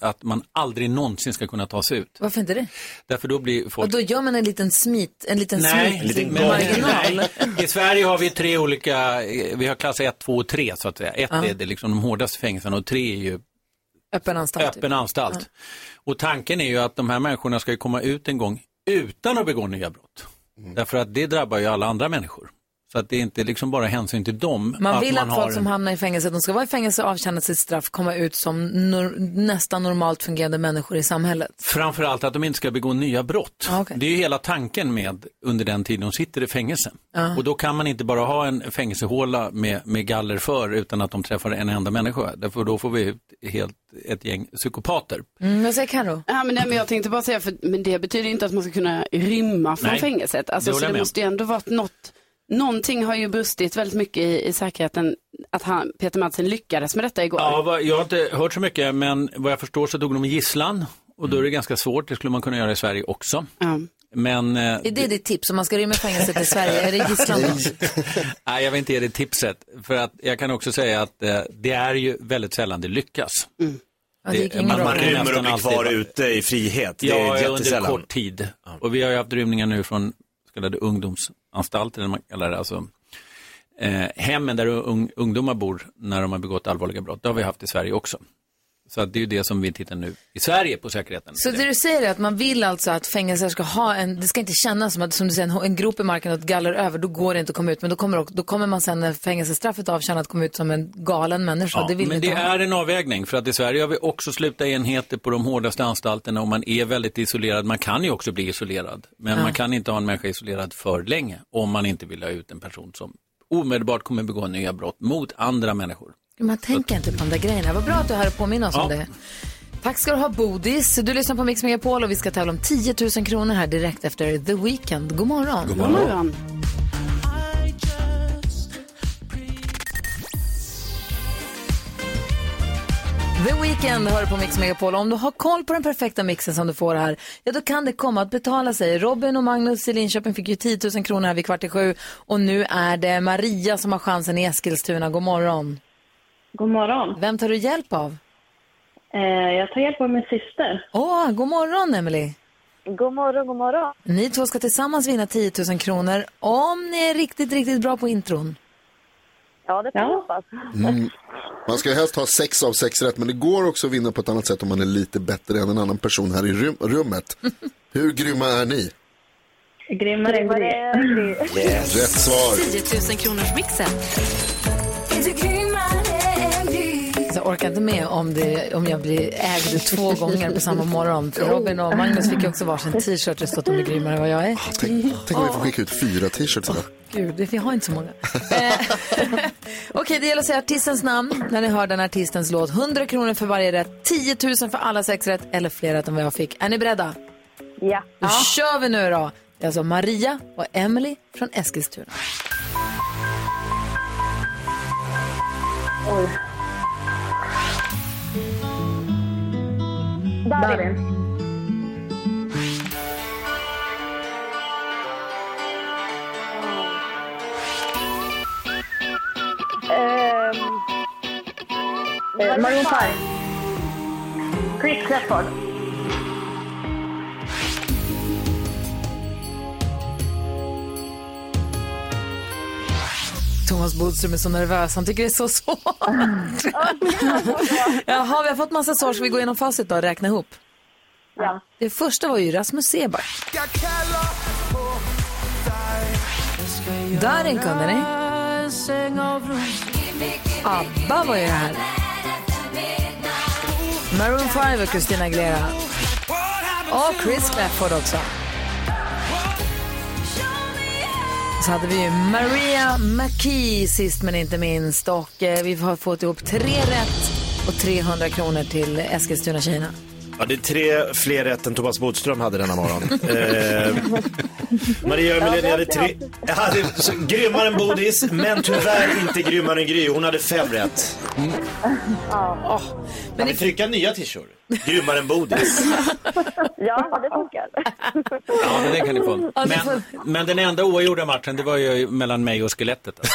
Speaker 12: att man aldrig någonsin ska kunna ta sig ut.
Speaker 1: Varför inte det?
Speaker 12: Därför då blir folk
Speaker 1: Och då gör man en liten smit, en liten
Speaker 12: Nej,
Speaker 1: smit
Speaker 12: men-
Speaker 1: marginal.
Speaker 12: Nej. I Sverige har vi tre olika, vi har klass 1, 2 och 3 så att säga. 1
Speaker 1: Ja.
Speaker 12: är det liksom de hårdaste fängelserna och 3 är ju
Speaker 1: Öppen anstalt.
Speaker 12: öppen anstalt. Och tanken är ju att de här människorna ska komma ut en gång utan att begå nya brott.
Speaker 1: Mm.
Speaker 12: Därför att det drabbar ju alla andra människor. Så att det är inte liksom bara hänsyn till dem.
Speaker 1: Man vill att,
Speaker 12: man
Speaker 1: folk
Speaker 12: har
Speaker 1: som hamnar i fängelse, de ska vara i fängelse, avtjäna sitt straff, komma ut som nor- nästan normalt fungerande människor i samhället.
Speaker 12: Framförallt att de inte ska begå nya brott.
Speaker 1: Ah, okej.
Speaker 12: Det är ju hela tanken med under den tiden de sitter i fängelse.
Speaker 1: Ja.
Speaker 12: Och då kan man inte bara ha en fängelsehåla med, med galler för utan att de träffar en enda människa. Därför då får vi ut helt ett gäng psykopater.
Speaker 1: Mm, vad säger Carro?
Speaker 3: Ja, men, nej, men jag tänkte bara säga, för, men det betyder inte att man ska kunna rymma från
Speaker 12: Nej,
Speaker 3: fängelset.
Speaker 12: det
Speaker 3: Alltså,
Speaker 12: håller
Speaker 3: så det måste ju ändå vara något, någonting har ju brustit väldigt mycket i, i säkerheten, att han, Peter Madsen lyckades med detta igår.
Speaker 12: Ja, vad- jag har inte hört så mycket men vad jag förstår så tog de gisslan och då är det ganska svårt. Det skulle man kunna göra i Sverige också. Men eh,
Speaker 1: Är det ditt tips om man ska rymma fängelset i Sverige? Är det gisslan?
Speaker 12: Nej, jag vill inte ge det tipset. För att jag kan också säga att eh, det är ju väldigt sällan det lyckas.
Speaker 1: Ja, det inget
Speaker 12: man, man
Speaker 4: rymmer och blir kvar ute i frihet. Det
Speaker 12: Ja,
Speaker 4: är
Speaker 12: under kort tid. Och vi har ju haft rymningar nu från så kallade anstalter, eller man kallar det, alltså eh, hemmen där ung, ungdomar bor när de har begått allvarliga brott. Det har vi haft i Sverige också. Så det är ju det som vi tittar nu i Sverige på säkerheten.
Speaker 1: Så det du säger är att man vill alltså att fängelser ska ha en, det ska inte kännas som att, som du säger, en, grop i marken och ett galler över, då går det inte att komma ut. Men då kommer, också- då kommer man sen när fängelsestraffet avtjänat att komma ut som en galen människa.
Speaker 12: Ja,
Speaker 1: det vill
Speaker 12: men det är en avvägning för att i Sverige har vi också slutat enheter på de hårdaste anstalterna och man är väldigt isolerad. Man kan ju också bli isolerad, men
Speaker 1: Ja.
Speaker 12: man kan inte ha en människa isolerad för länge om man inte vill ha ut en person som omedelbart kommer begå nya brott mot andra människor.
Speaker 1: Man tänker inte på de där grejerna. Vad bra att du är här och påminner oss om
Speaker 12: Ja.
Speaker 1: det. Tack ska du ha Bodis. Du lyssnar på Mix Megapol och vi ska tävla om 10 000 kronor här direkt efter The Weeknd. God morgon.
Speaker 3: God morgon.
Speaker 1: The Weeknd hör på Mix Megapol. Om du har koll på den perfekta mixen som du får här, ja då kan det komma att betala sig. Robin och Magnus i Linköping fick ju 10 000 kronor här vid kvart i sju och nu är det Maria som har chansen i Eskilstuna. God morgon.
Speaker 13: God morgon.
Speaker 1: Vem tar du hjälp av?
Speaker 13: Eh, jag tar hjälp av min syster.
Speaker 1: Åh, god morgon Emily.
Speaker 13: God morgon, god morgon.
Speaker 1: Ni två ska tillsammans vinna 10 000 kronor om ni är riktigt, riktigt bra på intron.
Speaker 13: Ja, det får jag hoppas.
Speaker 2: Mm. Man ska helst ha sex av sex rätt, men det går också att vinna på ett annat sätt om man är lite bättre än en annan person här i rum- rummet. Hur grymma är ni?
Speaker 13: Grymmare än Gry.
Speaker 2: Rätt svar.
Speaker 5: 10 000 kronors mixen.
Speaker 1: Jag orkar inte med om, det, om jag blir ägd två gånger på samma morgon. För Robin och Magnus fick ju också varsin t-shirt och stått och är grymmare än vad jag är.
Speaker 2: Tänk, tänk om vi får skicka ut fyra t-shirts idag.
Speaker 1: Gud, det- vi har inte så många. Eh, Okej, det gäller att säga artistens namn när ni hör den artistens låt. 100 kronor för varje rätt, 10 000 för alla sex rätt eller fler rätt än vad jag fick. Är ni beredda?
Speaker 13: Ja.
Speaker 1: Då kör vi nu då. Det är alltså Maria och Emily från Eskilstuna.
Speaker 13: Oj. Darin. Ehm, eh, Maroon 5. Chris Clefford.
Speaker 1: Thomas Bodström är så nervös. Han tycker det är så svårt. Jaha, vi har fått massa svar. Ska vi gå igenom facit då och räkna ihop?
Speaker 13: Ja.
Speaker 1: Det första var ju Rasmus Seback. Darin kunde ni. ABBA var ju det här. Maroon 5 och Christina Aguilera. Och Chris Clafford också. Så hade vi ju Maria McKee sist men inte minst. Och eh, vi har fått ihop tre rätt och 300 kronor till Eskilstuna-tjejerna.
Speaker 4: Ja, det är tre fler rätt än Thomas Bodström hade denna morgon. eh, Maria Ömerlin hade tre... Jag hade så, grymmare än Bodis, men tyvärr inte grymmare än Gry. Hon hade fem rätt.
Speaker 13: Ja.
Speaker 4: Men vi trycka nya t-shirts? Grymmare än Bodis.
Speaker 13: ja, det funkar.
Speaker 12: Ja, men det kan ni få. Men, men den enda oavgjorda matchen, det var ju mellan mig och skelettet.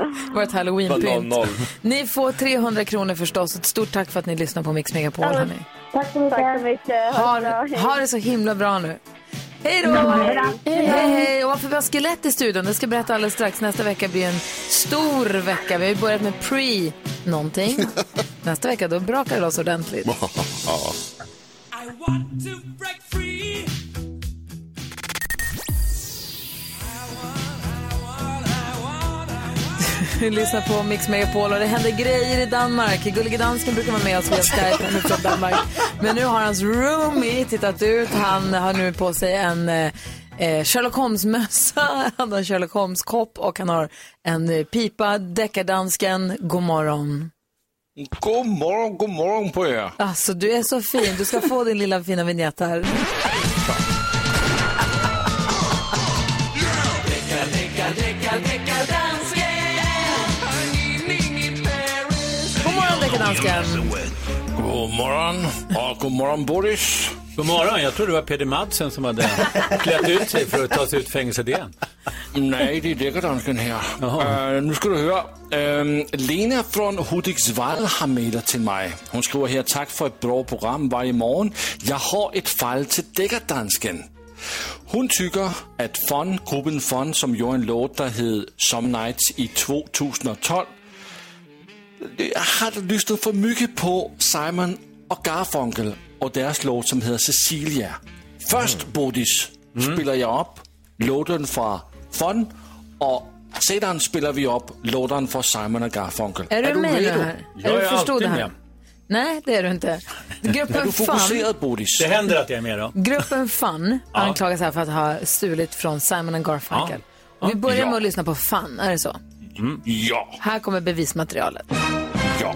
Speaker 12: Alltså.
Speaker 1: Ett halloweenpynt.
Speaker 12: Det var 0-0.
Speaker 1: Ni får 300 kronor förstås. Ett stort tack för att ni lyssnar på Mix Megapol.
Speaker 13: Ja,
Speaker 1: hörni.
Speaker 13: Tack så mycket. Tack så mycket.
Speaker 1: Ha.
Speaker 13: Hej.
Speaker 1: ha det så himla bra nu. Hej då!
Speaker 13: Hej.
Speaker 1: Hej! Och varför vi har skelett i studion, det ska jag berätta alldeles strax. Nästa vecka blir en stor vecka. Vi har ju börjat med pre någonting. Nästa vecka då brakar det loss ordentligt. Vi lyssnar på Mix Megapol och det händer grejer i Danmark. Gullige Dansken brukar vara med oss via Skype, han är från Danmark. Men nu har hans roomie tittat ut. Han har nu på sig en eh, eh, Sherlock Holmes-mössa, han har en Sherlock Holmes-kopp och han har en eh, pipa. Deckardansken, god morgon.
Speaker 14: God morgon, god morgon på er.
Speaker 1: Alltså, du är så fin. Du ska få din lilla fina vignett här. Deckardansken.
Speaker 14: God morgon och god morgon Boris.
Speaker 12: God morgon, jag trodde det var Peder Madsen som hade klätt ut sig för att ta sig ut fängelset igen.
Speaker 14: Nej, det är deckardansken här. Uh, nu ska du höra. Uh, Lena från Hudiksvall har mejlat till mig. Hon skriver här, tack för ett bra program varje morgon. Jag har ett fall till deckardansken. Hon tycker att Fun, gruppen Fun, som gjorde en låt, der hed Some Nights i 2012, jag har lyssnat för mycket på Simon och Garfunkel och deras låt som heter Cecilia. Först, Bodis, spelar jag upp låten från Fun och sedan spelar vi upp låten från Simon och Garfunkel.
Speaker 1: Är du med
Speaker 14: redo?
Speaker 1: här? Är du förstod det här? Nej, det är du inte.
Speaker 14: Är
Speaker 1: Gruppen
Speaker 14: du
Speaker 1: Fun,
Speaker 14: fokuserad, Bodis?
Speaker 12: Det händer att jag är med då.
Speaker 1: gruppen Fun anklagas här för att ha stulit från Simon and Garfunkel. Och vi börjar
Speaker 14: Ja.
Speaker 1: med att lyssna på Fun, är det så?
Speaker 14: Ja.
Speaker 1: Här kommer bevismaterialet.
Speaker 14: Ja.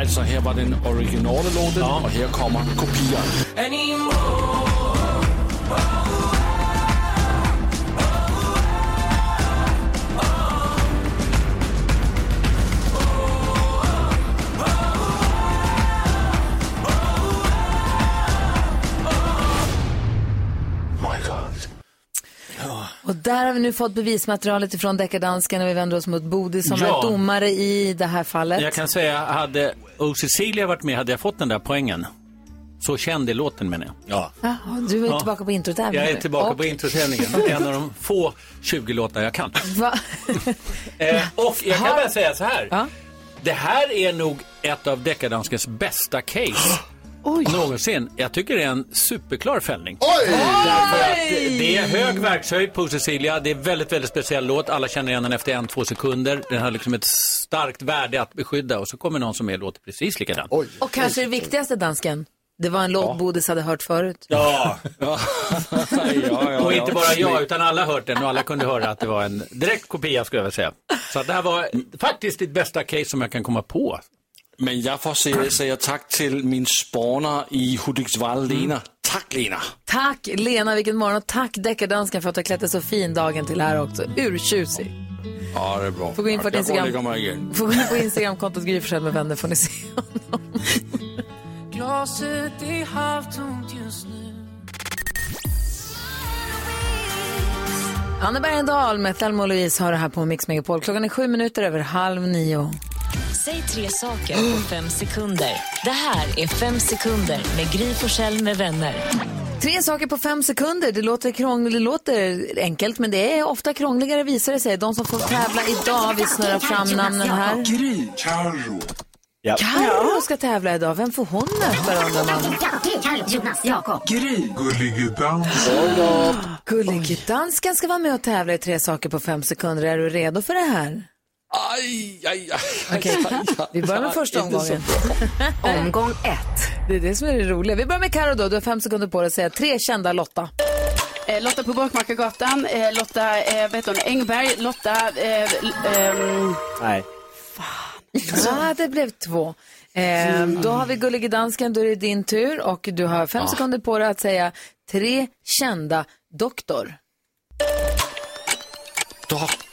Speaker 14: Alltså, här var den originala låten och här kommer kopian.
Speaker 1: Där har vi nu fått bevismaterialet ifrån deckardansken och vi vänder oss mot Bodil som
Speaker 12: Ja.
Speaker 1: är domare i det här fallet.
Speaker 12: Jag kan säga, hade O. Cecilia varit med hade jag fått den där poängen. Så känd är låten menar jag. Ja.
Speaker 1: Jaha, du är
Speaker 12: Ja.
Speaker 1: tillbaka på introtävlingen
Speaker 12: Jag är tillbaka
Speaker 1: Och-
Speaker 12: på introtävlingen. En av de få 20 låtar jag kan.
Speaker 1: Va?
Speaker 12: Eh, och jag kan bara säga så här. Det här är nog ett av deckardanskens bästa case. Någonsin. Jag tycker det är en superklar fällning.
Speaker 2: Oj!
Speaker 12: Därför att det- är hög verkshöjd på Cecilia. Det är väldigt, väldigt speciell låt. Alla känner igen den efter en, två sekunder. Den har liksom ett starkt värde att beskydda. Och så kommer någon som är låter precis likadan.
Speaker 1: Och kanske det viktigaste dansken. Det var en låt Bodis hade hört förut.
Speaker 12: Ja.
Speaker 14: ja,
Speaker 12: och inte bara jag, utan alla hört den och alla kunde höra att det var en direkt kopia skulle jag vilja säga. Så det här var faktiskt ditt bästa case som jag kan komma på.
Speaker 14: Men jag får säga, säga tack till min spanare i Hudiksvall, Lena. Tack Lena!
Speaker 1: Tack Lena, vilken morgon. Och tack deckardansken för att du har klätt dig så fin dagen till här också. Urtjusig.
Speaker 14: Ja, det är bra.
Speaker 1: Får gå in på Instagram. Får gå in på Instagramkontot Gry med vänner får ni se.
Speaker 15: Glaset är halvtomt just nu
Speaker 1: Anna Bergendahl med Thelma och Louise har det här på Mix Megapol. Klockan är sju minuter över halv nio.
Speaker 5: Säg tre saker på fem sekunder. Det här är Fem sekunder med Gry Forssell med vänner.
Speaker 1: Tre saker på fem sekunder. Det låter, krångligt, det låter enkelt, men det är ofta krångligare visar det sig. De som får tävla idag, vi snurrar fram namnen här.
Speaker 16: Gry, Carro.
Speaker 4: Ja.
Speaker 1: Carro ska tävla idag. Vem får hon möta undrar man?
Speaker 16: Jonas, Jakob.
Speaker 1: Gry. Gullige dansken ska vara med och tävla i tre saker på fem sekunder. Är du redo för det här?
Speaker 14: Aj, aj, aj.
Speaker 1: Okej, vi börjar med första omgången.
Speaker 16: Omgång ett.
Speaker 1: Det är det som är det roliga. Vi börjar med Carro då. Du har fem sekunder på dig att säga tre kända Lotta.
Speaker 3: Eh, Lotta på Bråkmakargatan, eh, Lotta eh, heter hon, Engberg, Lotta... Eh, ehm,
Speaker 4: Nej.
Speaker 1: Ja, det blev två. Eh, då har vi Gullige dansken, då är det din tur och du har fem
Speaker 14: Ah.
Speaker 1: sekunder på dig att säga tre kända doktor.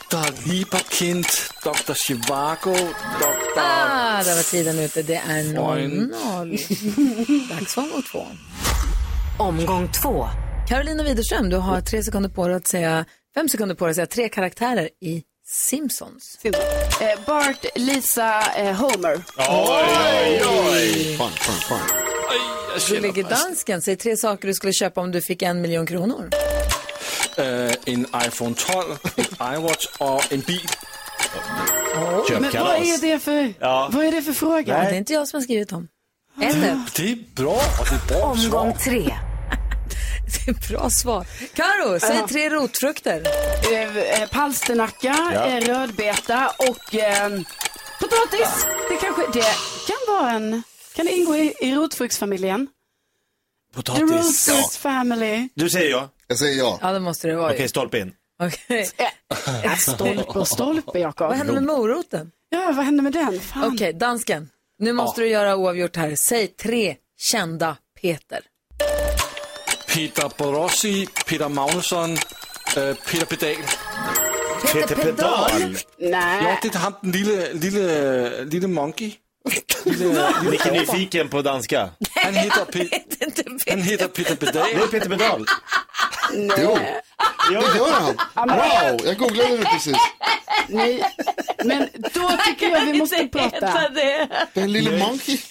Speaker 14: Dr. Lieberkind, Dr. Chivago, Dr.
Speaker 1: Ah, där var tiden ute. Det är
Speaker 14: Freund.
Speaker 1: 0-0. Dags för omgång två.
Speaker 16: Omgång två.
Speaker 1: Carolina Widerström, du har tre sekunder på dig att säga, fem sekunder på dig att säga tre karaktärer i Simpsons.
Speaker 3: eh, Bart, Lisa, eh, Homer.
Speaker 2: Fan, fan, fan.
Speaker 1: Gullige dansken, säg tre saker du skulle köpa om du fick en miljon kronor.
Speaker 14: Eh, en iPhone 12, en iWatch och en bil.
Speaker 3: Men vad är det för,
Speaker 14: Ja.
Speaker 3: vad är det för fråga?
Speaker 1: Det är inte jag som har skrivit dem. Ett,
Speaker 14: Det är bra och det är bra
Speaker 1: Omgång
Speaker 14: svar.
Speaker 1: tre. Det är bra svar. Karo, säg
Speaker 3: Ja.
Speaker 1: tre rotfrukter.
Speaker 3: Eh, eh, palsternacka,
Speaker 1: Ja.
Speaker 3: eh, rödbeta och eh, potatis. Det kanske, det kan vara en, kan det ingå i, i rotfruktsfamiljen? The
Speaker 4: Potatis.
Speaker 3: Rotfruits family.
Speaker 4: Du säger ja.
Speaker 2: Jag säger ja.
Speaker 1: Ja, det måste det vara.
Speaker 4: Okej, stolpe in.
Speaker 1: Okej.
Speaker 3: Äh, stolpe och stolpe, Jakob.
Speaker 1: Vad hände med moroten?
Speaker 3: Ja, vad hände med den? Fan.
Speaker 1: Okej, dansken. Nu måste
Speaker 14: Ja.
Speaker 1: du göra oavgjort här. Säg tre kända Peter.
Speaker 14: Peter Borossi, Peter Magnusson, eh, Peter Pedal.
Speaker 1: Peter Pedal?
Speaker 3: Nej.
Speaker 14: Ja, det är han den lille, lille, lille monkey.
Speaker 4: Är nyfiken på danska.
Speaker 14: Han heter, heter Peter Pedal.
Speaker 4: Det är Peter Pedal.
Speaker 2: Jo, det gör han. Wow, jag googlade det precis.
Speaker 3: Nej, men då tycker jag vi måste prata.
Speaker 2: Den lille monkey.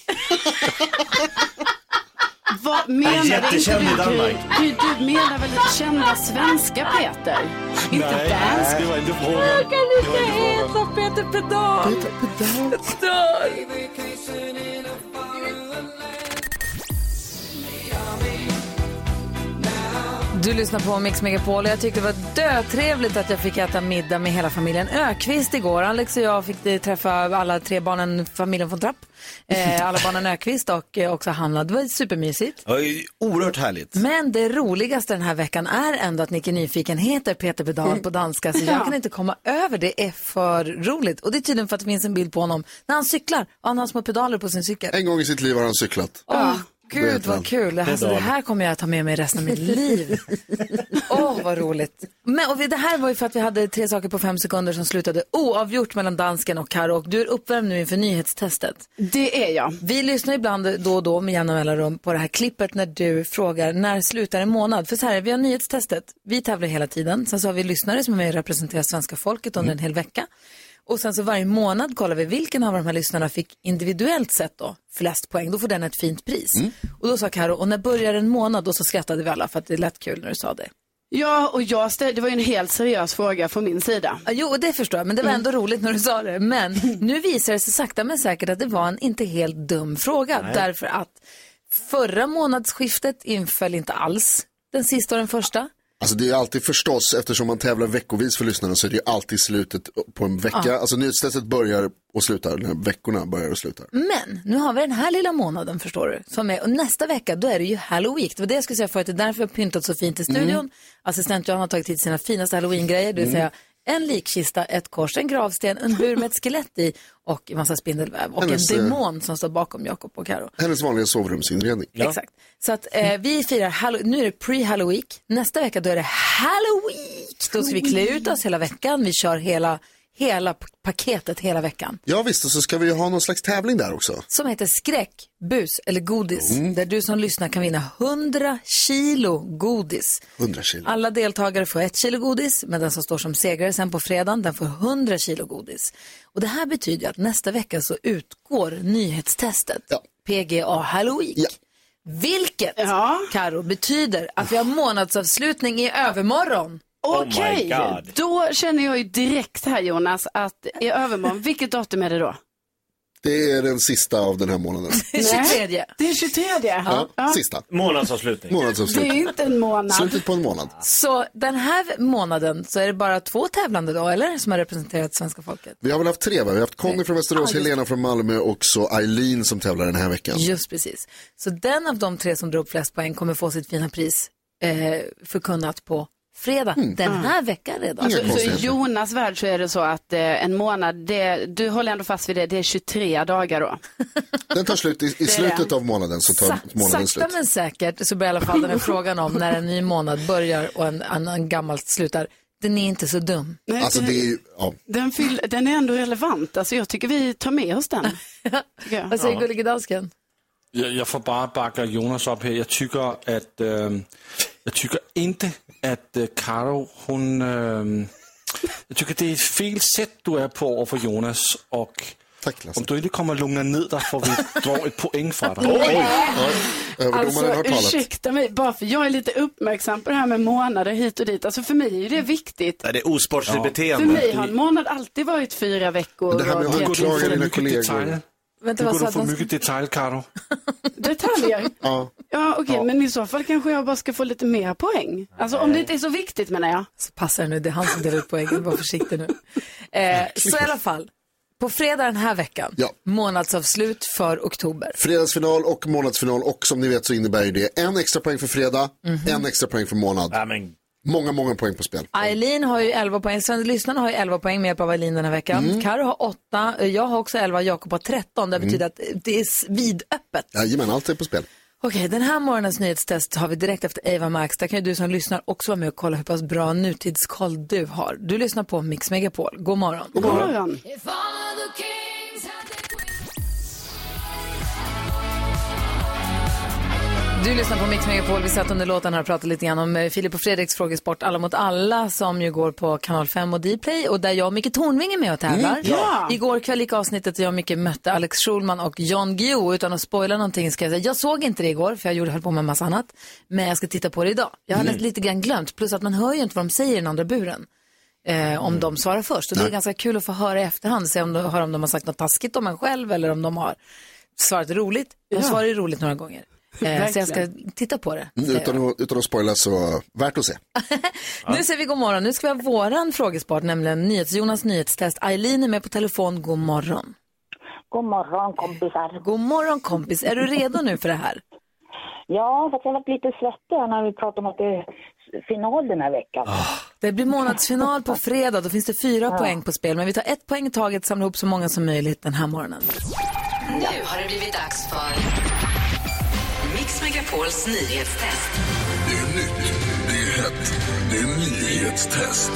Speaker 3: Vad menar
Speaker 4: jättekänd
Speaker 3: inte
Speaker 4: i
Speaker 3: du?
Speaker 4: Danmark.
Speaker 3: Du, du menar väl kända svenska Peter? Inte
Speaker 14: Nej,
Speaker 3: dansk.
Speaker 14: det var inte frågan.
Speaker 1: Jag kan inte heta Peter Pedal. Peter Pedal. Du lyssnar på Mix Megapol och jag tyckte det var dötrevligt att jag fick äta middag med hela familjen Ökvist igår. Alex och jag fick eh, träffa alla tre barnen, familjen från Trapp. Eh, alla barnen Ökvist och eh, också Hanna. Det var supermysigt.
Speaker 4: Ja, Oerhört härligt.
Speaker 1: Men det roligaste den här veckan är ändå att Nicke Nyfiken heter Peter Pedal på danska. Så jag
Speaker 3: Ja.
Speaker 1: kan inte komma över det. är för roligt. Och det är tydligen för att det finns en bild på honom när han cyklar. Och han har små pedaler på sin cykel.
Speaker 2: En gång i sitt liv har han cyklat. Det
Speaker 1: gud vad kul. Alltså, det här kommer jag att ta med mig resten av mitt liv. Åh, vad roligt. Men, och vi, det här var ju för att vi hade tre saker på fem sekunder som slutade oavgjort mellan dansken och Karo. Och du är uppvärmd nu inför nyhetstestet.
Speaker 3: Det är jag.
Speaker 1: Vi lyssnar ibland då och då med jämna mellanrum på det här klippet när du frågar när slutar en månad? För så här, vi har nyhetstestet. Vi tävlar hela tiden. Sen så har vi lyssnare som är med och representerar svenska folket under en hel vecka. Och sen så varje månad kollar vi vilken av de här lyssnarna fick individuellt sett då flest poäng. Då får den ett fint pris. Och då sa Karo, och när börjar en månad? Och så skrattade vi alla för att det lät kul när du sa det.
Speaker 3: Ja, och jag ställde, det var ju en helt seriös fråga från min sida.
Speaker 1: Ja, Jo, det förstår jag, men det var ändå roligt när du sa det. Men nu visar det sig sakta men säkert att det var en inte helt dum fråga.
Speaker 2: Nej.
Speaker 1: Därför att förra månadsskiftet inföll inte alls den sista och den första.
Speaker 2: Alltså det är alltid förstås, eftersom man tävlar veckovis för lyssnarna så är det ju alltid slutet på en vecka.
Speaker 1: Ja.
Speaker 2: Alltså nyhetstestet börjar och slutar, när veckorna börjar och slutar.
Speaker 1: Men nu har vi den här lilla månaden förstår du. Som är, och nästa vecka då är det ju Halloween. Det var det jag skulle säga förut, det är därför jag har pyntat så fint i studion.
Speaker 2: Mm.
Speaker 1: Assistent Johan har tagit hit sina finaste halloween-grejer. Det vill
Speaker 2: Mm.
Speaker 1: En likkista, ett kors, en gravsten, en bur med ett skelett i och en massa spindelväv. Och
Speaker 2: Hennes,
Speaker 1: en
Speaker 2: eh,
Speaker 1: demon som står bakom Jakob och Karo.
Speaker 2: Hennes vanliga sovrumsinredning.
Speaker 1: Exakt. Så att eh, vi firar, Hallow- nu är det pre-Halloween. Nästa vecka då är det Halloween. Då ska vi klä ut oss hela veckan. Vi kör hela, hela paketet hela veckan.
Speaker 2: Ja visst, och så ska vi ju ha någon slags tävling där också.
Speaker 1: Som heter skräck, bus eller godis. Där du som lyssnar kan vinna 100 kilo godis.
Speaker 2: 100 kilo.
Speaker 1: Alla deltagare får ett kilo godis, men den som står som segrare sen på fredagen, den får 100 kilo godis. Och det här betyder att nästa vecka så utgår nyhetstestet. PGA Halloween. Vilket, Karo, betyder att vi har månadsavslutning i övermorgon.
Speaker 3: Okej, då känner jag ju direkt här Jonas att i övermorgon, vilket datum är det då?
Speaker 2: Det är den sista av den här månaden.
Speaker 3: Nej, Det är 23.
Speaker 2: Ja, sista.
Speaker 4: Månadsavslutning.
Speaker 3: Det är
Speaker 2: Månadsavslutning.
Speaker 3: inte en månad.
Speaker 2: Slutet på en månad.
Speaker 1: Så den här månaden så är det bara två tävlande då, eller? Som har representerat svenska folket.
Speaker 2: Vi har väl haft tre va? Vi har haft Conny från Västerås,
Speaker 1: Ja, just
Speaker 2: Helena från Malmö och så Eileen som tävlar den här veckan.
Speaker 1: Just precis. Så den av de tre som drar upp flest poäng kommer få sitt fina pris eh, förkunnat på fredag den här veckan redan.
Speaker 3: Alltså, så i Jonas värld så är det så att eh, en månad, det, du håller ändå fast vid det, det är 23 dagar då.
Speaker 2: Den tar slut i, i slutet
Speaker 3: det.
Speaker 2: av månaden så tar
Speaker 1: Sa-
Speaker 2: månaden
Speaker 1: sakta
Speaker 2: slut.
Speaker 1: men säkert så börjar i alla fall den här frågan om när en ny månad börjar och en annan gammal slutar. Den är inte så dum.
Speaker 3: Nej,
Speaker 2: Alltså
Speaker 3: den,
Speaker 2: det är ja.
Speaker 3: den, fyll, den är ändå relevant, alltså jag tycker vi tar med oss den.
Speaker 1: Vad säger gullige dansken?
Speaker 14: Jag, jag får bara backa Jonas upp här. Jag tycker att ehm, jag tycker inte att Karo hon ehm, jag tycker det är fel sätt du är på över Jonas och om du inte kommer lugna ner dig får vi dra ett poäng för dig.
Speaker 3: Alltså ursäkta mig, bara för jag är lite uppmärksam på det här med månader hit och dit. Alltså för mig är det viktigt.
Speaker 4: Nej, det är osportsligt
Speaker 14: Ja.
Speaker 3: För
Speaker 4: beteende.
Speaker 3: mig har en månad alltid varit fyra veckor.
Speaker 2: Det här med
Speaker 3: och
Speaker 2: att anklaga dina kollegor.
Speaker 1: Vänta,
Speaker 14: Du
Speaker 1: vad
Speaker 14: går få
Speaker 1: dansken?
Speaker 14: mycket detalj, Karo.
Speaker 3: Detaljer?
Speaker 2: Ja.
Speaker 3: Ja, okej, men i så fall kanske jag bara ska få lite mer poäng. Alltså om det inte är så viktigt menar jag.
Speaker 1: Så passar det nu, det är han som delar ut poängen, var försiktig nu. Eh, så i alla fall, på fredag den här veckan,
Speaker 2: Ja.
Speaker 1: månadsavslut för oktober.
Speaker 2: Fredagsfinal och månadsfinal och som ni vet så innebär det en extra poäng för fredag, en extra poäng för månad.
Speaker 4: Ja, men,
Speaker 2: Många, många poäng på spel.
Speaker 1: Eileen har ju 11 poäng, Sven, lyssnarna har ju 11 poäng med hjälp av Eileen den här veckan.
Speaker 2: Mm.
Speaker 1: Karo har 8, jag har också 11, Jakob har 13. Det betyder att det är vidöppet.
Speaker 2: Jajamän, allt är på spel.
Speaker 1: Okej, den här morgonens nyhetstest har vi direkt efter Ava Max. Där kan ju du som lyssnar också vara med och kolla hur pass bra nutidskoll du har. Du lyssnar på Mix Megapol. God morgon.
Speaker 3: God morgon.
Speaker 1: Du lyssnar på Mix Megapol. Vi satt under låten här och pratade lite grann om eh, Filip och Fredriks frågesport Alla mot alla som ju går på kanal 5 och Dplay och där jag och Micke Tornving är med och tävlar.
Speaker 3: Mm, ja.
Speaker 1: Igår kväll gick avsnittet där jag och Micke mötte Alex Schulman och John Guillou. Utan att spoila någonting ska jag säga, jag såg inte det igår för jag gjorde, höll på med en massa annat. Men jag ska titta på det idag. Jag har
Speaker 3: Mm.
Speaker 1: lite grann glömt, plus att man hör ju inte vad de säger i den andra buren. Eh, om de svarar först. Och det är ganska kul att få höra i efterhand, se om de, om de har sagt något taskigt om en själv eller om de har svarat roligt. De
Speaker 3: Ja.
Speaker 1: svarar ju roligt några gånger. Eh, så jag ska titta på det.
Speaker 2: Mm, Utan att, utan att spoila så värt att se.
Speaker 1: Nu säger vi god morgon. Nu ska vi ha våran frågesport, nämligen NyhetsJonas nyhetstest. Eileen är med på telefon. God morgon.
Speaker 13: God morgon kompisar.
Speaker 1: God morgon kompis. Är du redo nu för det här?
Speaker 13: Ja, fast jag har varit lite svettig när vi pratade om att det är final den här veckan.
Speaker 1: Det blir månadsfinal på fredag. Då finns det fyra
Speaker 13: Ja.
Speaker 1: poäng på spel. Men vi tar ett poäng i taget, samlar ihop så många som möjligt den här morgonen.
Speaker 16: Nu har det blivit dags för Megapols nyhetstest.
Speaker 17: Det är nytt, det är hett, det är nyhetstest.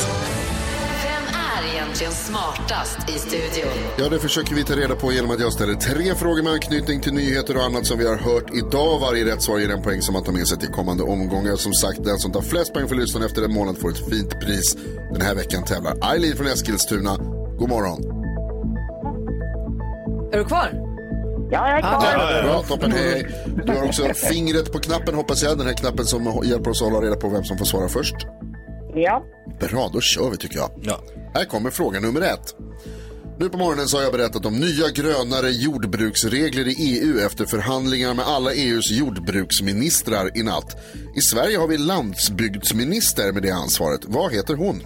Speaker 16: Vem är egentligen smartast i studion?
Speaker 2: Ja, det försöker vi ta reda på genom att jag ställer tre frågor med anknytning till nyheter och annat som vi har hört idag. Varje rätt svar ger en poäng som man tar med sig till kommande omgångar. Som sagt, den som tar flest poäng för lyssnarna efter en månad får ett fint pris. Den här veckan tävlar Eileen från Eskilstuna. God morgon.
Speaker 1: Är du kvar?
Speaker 13: Ja, jag är
Speaker 1: Ja, det är
Speaker 2: Bra, toppen, hej. Du har också fingret på knappen hoppas jag. Den här knappen som hjälper oss att hålla reda på vem som får svara först.
Speaker 13: Ja.
Speaker 2: Bra, då kör vi tycker jag. Här kommer fråga nummer ett. Nu på morgonen så har jag berättat om nya grönare jordbruksregler i EU efter förhandlingar med alla EUs jordbruksministrar i natt. I Sverige har vi landsbygdsminister med det ansvaret. Vad heter hon?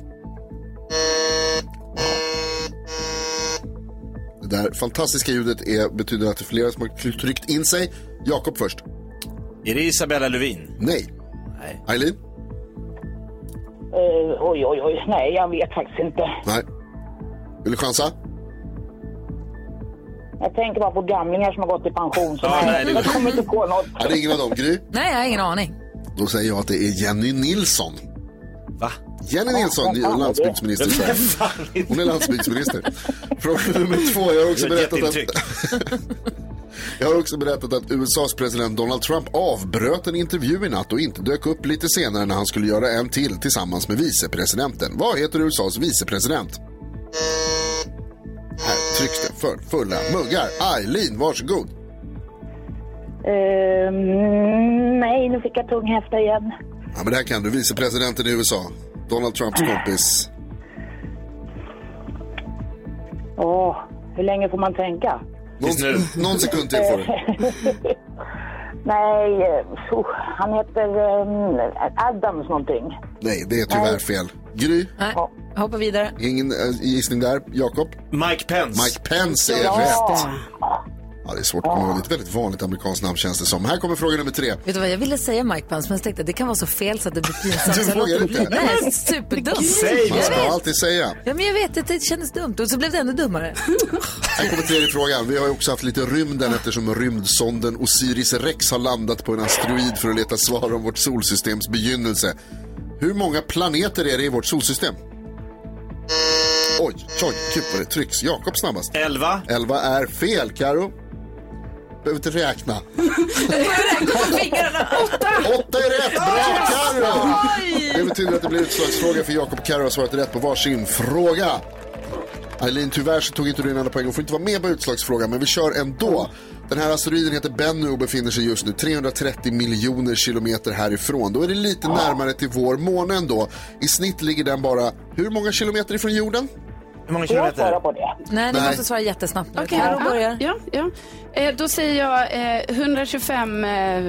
Speaker 2: Det där fantastiska ljudet är, betyder att det är flera som har tryckt in sig. Jakob först.
Speaker 4: Är det Isabella Lövin?
Speaker 2: Nej. Eileen?
Speaker 13: Eh, oj, oj, oj. Nej, jag vet faktiskt inte.
Speaker 2: Nej. Vill du chansa?
Speaker 13: Jag tänker bara på gamlingar som har gått i pension. Så
Speaker 2: Ja,
Speaker 13: nej,
Speaker 2: nej, det-
Speaker 13: jag kommer inte på något.
Speaker 2: Är det ingen av dem? Gry?
Speaker 1: Nej, jag har ingen aning.
Speaker 2: Då säger jag att det är Jenny Nilsson.
Speaker 4: Va?
Speaker 2: Jenny Nilsson, landsbygdsminister i Sverige. Hon är landsbygdsminister. Fråga nummer två. Jag har också berättat att... Jag har också berättat att USAs president Donald Trump avbröt en intervju i natt och inte dök upp lite senare när han skulle göra en till tillsammans med vicepresidenten. Vad heter USAs vicepresident? Här trycks det för fulla muggar. Eileen, varsågod.
Speaker 13: Eh, nej, nu fick jag tunghäfta igen.
Speaker 2: Ja, men det här kan du. Vicepresidenten i USA. Donald Trumps kompis.
Speaker 13: Åh, hur länge får man tänka?
Speaker 2: Någon, någon sekund till får du.
Speaker 13: Nej, eh, oh, han heter um, Adams någonting.
Speaker 2: Nej, det är tyvärr fel. Gry?
Speaker 1: Nej, hoppa vidare.
Speaker 2: Ingen äh, gissning där. Jakob?
Speaker 4: Mike Pence.
Speaker 2: Mike Pence är
Speaker 1: Ja.
Speaker 2: rätt. Ja, det är svårt att komma ihåg. Det är ett väldigt vanligt amerikanskt namn känns det som. Här kommer fråga nummer tre.
Speaker 1: Vet du vad, jag ville säga Mike Pence, men jag tänkte att det kan vara så fel så att det blir pinsamt.
Speaker 2: Du vågar inte?
Speaker 1: bli. Nej, superdumt.
Speaker 2: Man
Speaker 1: Jag
Speaker 2: ska
Speaker 1: vet.
Speaker 2: alltid säga.
Speaker 1: Ja, men jag vet att det kändes dumt och så blev det ännu dummare.
Speaker 2: Här kommer tredje frågan. Vi har ju också haft lite rymden eftersom rymdsonden Osiris Rex har landat på en asteroid för att leta svar om vårt solsystems begynnelse. Hur många planeter är det i vårt solsystem? Oj, oj, gud vad det trycks. Jakob snabbast.
Speaker 4: 11.
Speaker 2: 11 är fel. Karo Behöver inte räkna.
Speaker 1: Åtta!
Speaker 2: Åtta är rätt! Bra Karo! Det betyder att det blir utslagsfråga för Jakob och Karo har svarat rätt på varsin fråga. Eileen, tyvärr så tog inte du in alla poäng och får inte vara med på utslagsfrågan, men vi kör ändå. Den här asteroiden heter Bennu och befinner sig just nu 330 miljoner kilometer härifrån. Då är det lite närmare till vår måne ändå. I snitt ligger den bara, hur många kilometer ifrån jorden?
Speaker 4: Hur många
Speaker 13: Jag svarar på det.
Speaker 1: Nej, ni
Speaker 2: Nej.
Speaker 1: måste svara jättesnabbt nu.
Speaker 3: Okej,
Speaker 1: Karo
Speaker 3: ja,
Speaker 1: börjar.
Speaker 3: Ja, ja. Eh, då säger jag eh, 125 eh,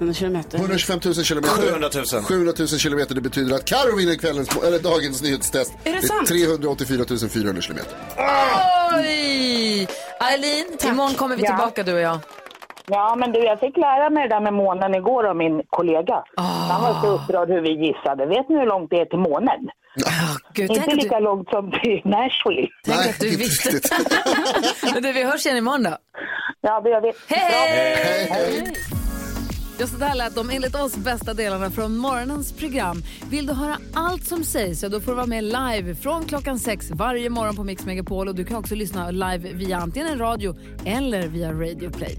Speaker 3: 000 kilometer.
Speaker 2: 125 000 kilometer.
Speaker 4: 700 000.
Speaker 2: 700 000 kilometer. Det betyder att Karo vinner kvällens, eller dagens nyhetstest.
Speaker 3: Är det
Speaker 2: är
Speaker 3: sant?
Speaker 2: 384 400 kilometer.
Speaker 1: Oj! Eileen, imorgon kommer vi
Speaker 13: Ja.
Speaker 1: tillbaka du och jag.
Speaker 13: Ja, men du, jag fick lära mig det där med månen igår av min kollega. Han var så upprörd hur vi gissade. Vet ni hur långt det är till månen?
Speaker 1: Gud,
Speaker 13: Inte lika
Speaker 1: du,
Speaker 13: långt som till Nashville.
Speaker 1: tänk att du visste. Men du, vi hörs igen imorgon då.
Speaker 13: Ja, det gör vi.
Speaker 1: Hej! Ja, så där lät de enligt oss bästa delarna från morgonens program. Vill du höra allt som sägs så då får du vara med live från klockan sex varje morgon på Mix Megapol. Och du kan också lyssna live via antingen en radio eller via Radio Play.